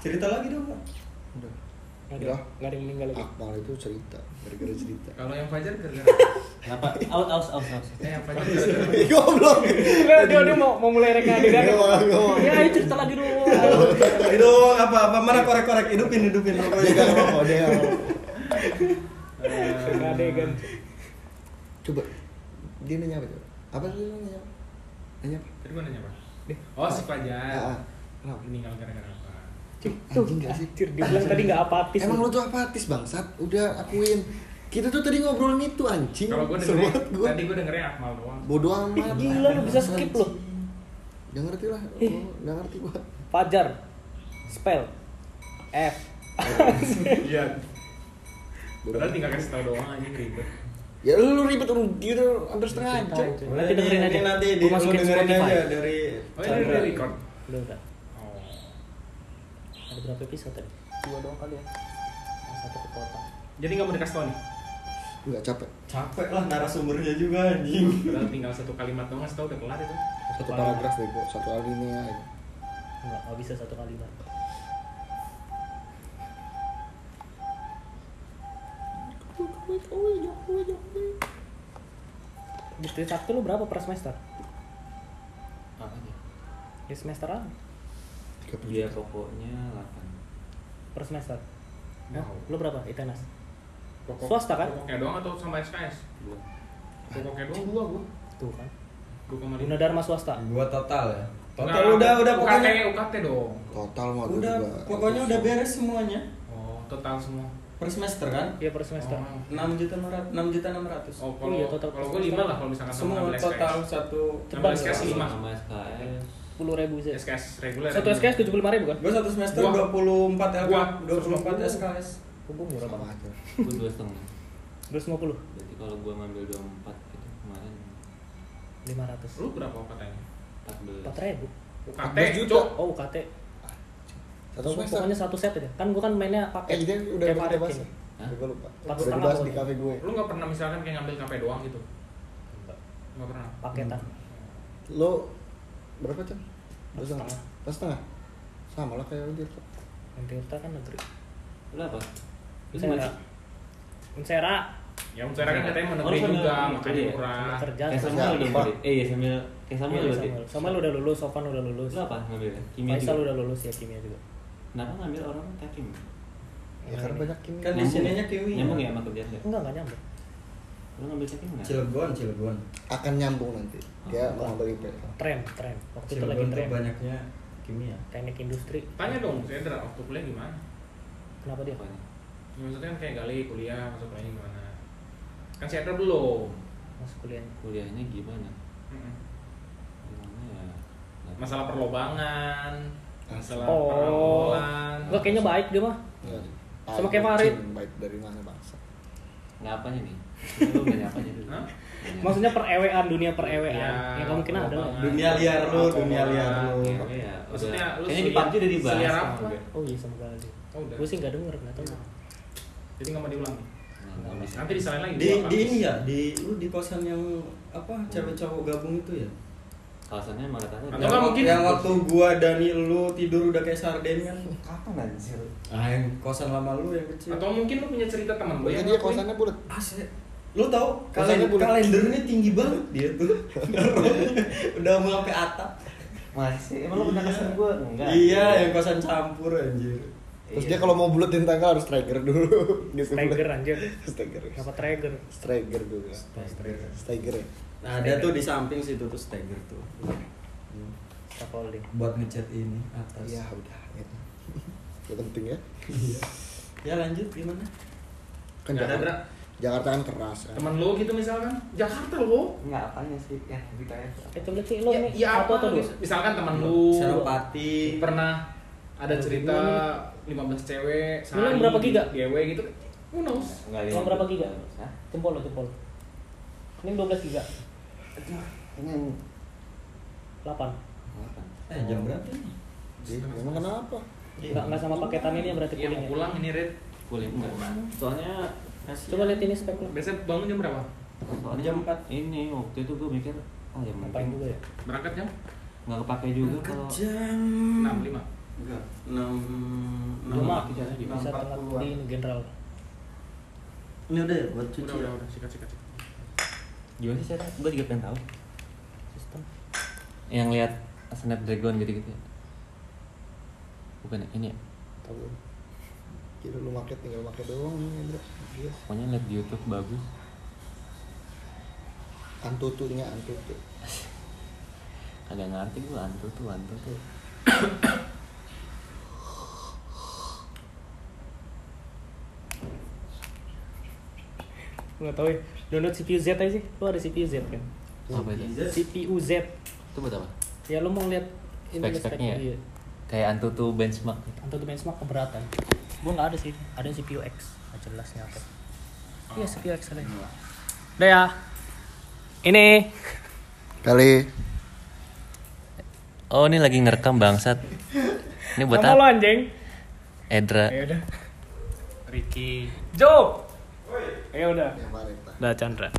cerita lagi dong Pak. Udah. Nggak Udah. nggak ada yang meninggal lagi. Akmal itu cerita, gara-gara cerita. Kalau yang Fajar gara-gara Kenapa? Aus, aus, aus, aus. Eh, yang Fajar gara-gara Goblok. Dia, dia, dia mau, mau mulai reka adegan. Nggak mau, nggak mau. Ya, ayo cerita lagi dong. Itu apa apa mana korek-korek hidupin hidupin Dia nggak mau, dia nggak mau. Reka adegan. Coba, dia nanya apa coba? Apa sih dia nanya? Nanya apa? Tadi gua nanya apa? Oh, si Fajar. Ah, ah. Kenapa? Meninggal gara-gara? Tuh, Anjing nggak sih? anjir, dia bilang tadi nggak apatis. Emang lu tuh apatis bangsat? Udah akuin. Kita tuh tadi ngobrolin itu anjing. Kalau gua Seru dengerin, gua. tadi gua dengerin Akmal doang. Bodoh amat. Gila lu bisa skip loh. Gak ngerti lah. Oh, Gak ngerti gua. Fajar. Spell. F. Iya. Padahal tinggal kasih tau doang anjing ribet. Ya lu, lu ribet lu gitu hampir setengah jam. Nanti dengerin aja. Ini nanti di, masukin dengerin Spotify. aja dari Oh, ini udah record. Udah udah ada berapa episode tadi? Dua doang kali ya. Satu kepotong. Jadi nggak mau dikasih tau nih? nggak capek. Capek lah narasumbernya juga anjing. Padahal tinggal satu kalimat doang ngasih tahu udah kelar itu. Satu, satu paragraf deh, kok. Satu alinea ya. Enggak, enggak bisa satu kalimat. Di satu lu berapa per semester? Apa ya semesteran 30 ya pokoknya 8 per semester iya. wow. lo berapa itenas Pokok, swasta kan pokoknya doang atau sama SKS dua pokoknya doang dua gua tuh kan Guna Dharma swasta. Dua total ya. Total nah, udah udah pokoknya UKT dong. Total mau udah juga. pokoknya udah beres semuanya. Oh, total semua. Per semester kan? Iya per semester. Oh, enam juta enam ratus. Enam juta enam ratus. Oh, kalau, iya, total kalau gue lima lah kalau misalkan semua total satu. Cepat sekali. Sama SKS Sepuluh ribu sih. SKS reguler. Satu SKS tujuh puluh lima ribu kan? Gua satu semester Gua- 24 LK, gua 24 150. SKS. Gue murah banget. aja. Gue dua setengah Terus lima puluh. Berarti kalau gue ngambil 24 gitu kemarin Lima ratus. Lu berapa UKT-nya? 14 Empat ribu. UKT 14 juta. Oh UKT. Satu semester. Pokoknya satu set aja. Kan gua kan mainnya Eh, pakai. jadi udah kayak udah Farid bahas. Gue lupa. Empat Udah dibahas di kafe gue. Lu nggak pernah misalkan kayak ngambil KP doang gitu? Nggak pernah. Paketan. Lo berapa jam? Dua Setengah. Dua setengah. Sama lah kayak udah. Yang Tirta kan negeri. Lu apa? Unsera. Unsera. Ya Unsera kan katanya mau Oh, negeri juga, sambil makanya murah. Kerja. Kayak Samuel Apa? berarti. Eh iya Samuel Kayak Samuel Iya, berarti Samuel. Samuel udah lulus, Sofan udah lulus. Lu apa ngambilnya? Kimia Faisal juga? udah lulus ya kimia juga. Kenapa ngambil orang tekim? Ya karena banyak kimia. Kan di sininya kimia. Nyambung ya sama kerjaan nggak? Enggak enggak nyambung. Lu ngambil tekim nggak? Cilegon, Cilegon. Akan nyambung nanti. Dia Oh. mau ngambil IP. Tren, tren. Waktu itu lagi Cilegon tren. banyaknya kimia. Teknik industri. Tanya dong, saya Dra, waktu kuliah gimana? Kenapa dia? Apanya? Ya, maksudnya kan kayak gali kuliah, masuk kuliahnya gimana? Kan saya Dra belum. Masuk kuliah. Kuliahnya gimana? Mm-mm. Gimana ya? Masalah perlobangan, masalah Oh. pergaulan. Enggak kayaknya baik dia mah. Ya. Sama kayak Farid. Baik dari mana bangsa? Ngapanya nih? Lu nggak nyapanya dulu. Hah? Nanya. Maksudnya perewean, dunia perewean. Iya, Ya nggak mungkin ada lah. Dunia liar lu, dunia liar lu. Iya, iya. Maksudnya lu Kayaknya di PUBG udah dibahas. sama apa? gue. Oh iya sama kali. Oh, udah. Gue sih nggak denger, nggak tahu. Jadi nggak mau diulang. Nggak bisa. Nanti disalahin lagi. Di di ini ya, di lu di kosan yang apa cewek cowok gabung itu ya? Alasannya malah tanya. Atau mungkin- yang waktu gua Dani lu tidur udah kayak sarden kan? kapan anjir? Ah yang kosan lama lu yang kecil. Atau mungkin lu punya cerita teman lu yang dia kosannya bulat. Asli. Lu tau Kosannya kalen bulat. kalendernya tinggi banget dia tuh. udah mau sampai atap. Masih, emang lu pernah kesan gue? Enggak. Iya, yang kosan campur anjir. Terus Iya. dia kalau mau bulatin tangga harus striker dulu. gitu. Striker anjir. Striker. Apa trigger? Striker dulu. Striker. Striker. Nah, ada tuh di samping situ tuh stagger tuh. Scaffolding. Buat ngecat ini atas. Iya udah. Ya. Itu penting ya. Iya. Ya lanjut gimana? Kan ada. Jakarta kan keras kan. Temen lu gitu misalkan. Jakarta lo. Enggak apanya sih? Ya, kita ya. Eh coba sih lo Ya, nih ya apa? mis- Misalkan temen lu Senopati. pernah ada Aduh, cerita ini. 15 cewek, Lu yang berapa giga? GW gitu. Who knows? Enggak Emang berapa giga? Hah? Jempol lo jempol. Ini 12 giga. Ini 8. apa? Eh, jam berapa nih? Ih, Emang kenapa? Enggak enggak sama paketan ini berarti Iya pulang ini Red. Boleh enggak? Soalnya Coba lihat ini spek lo. Biasanya bangun jam berapa? Soalnya Jam empat. Ini waktu itu gue mikir ah ya Ngapain juga ya? Berangkat jam nggak kepake juga kalau jam 6 5. enggak enam Gue enam mah bisa aja. bisa telat di general. ini udah ya buat cuci Udah ya? udah udah sikat sikat. sikat. gimana sih cara gue juga pengen tahu Sistem. yang lihat snapdragon gitu gitu bukan ya? ini ya? Tahu. Kira lu market tinggal market doang nih, Indra. Yes. pokoknya lihat di YouTube bagus Antutunya antutu. agak ngerti gue antu tuh antu tuh Nggak tahu ya. Download CPU Z aja sih. Lu ada CPU Z kan? apa itu CPU Z. itu buat apa Ya lu mau lihat ini Spek-speknya ya? Iya. kayak antu tuh benchmark Antutu benchmark keberatan. Gua nggak ada sih. Ada CPU X. Nggak jelas nyata. Iya CPU X ada. Udah ya. Ini Kali oh ini lagi ngerekam bangsat ini buat Nama lo apa anjing. Edra Ya udah. Ricky. Joe. Ya udah. Udah Chandra.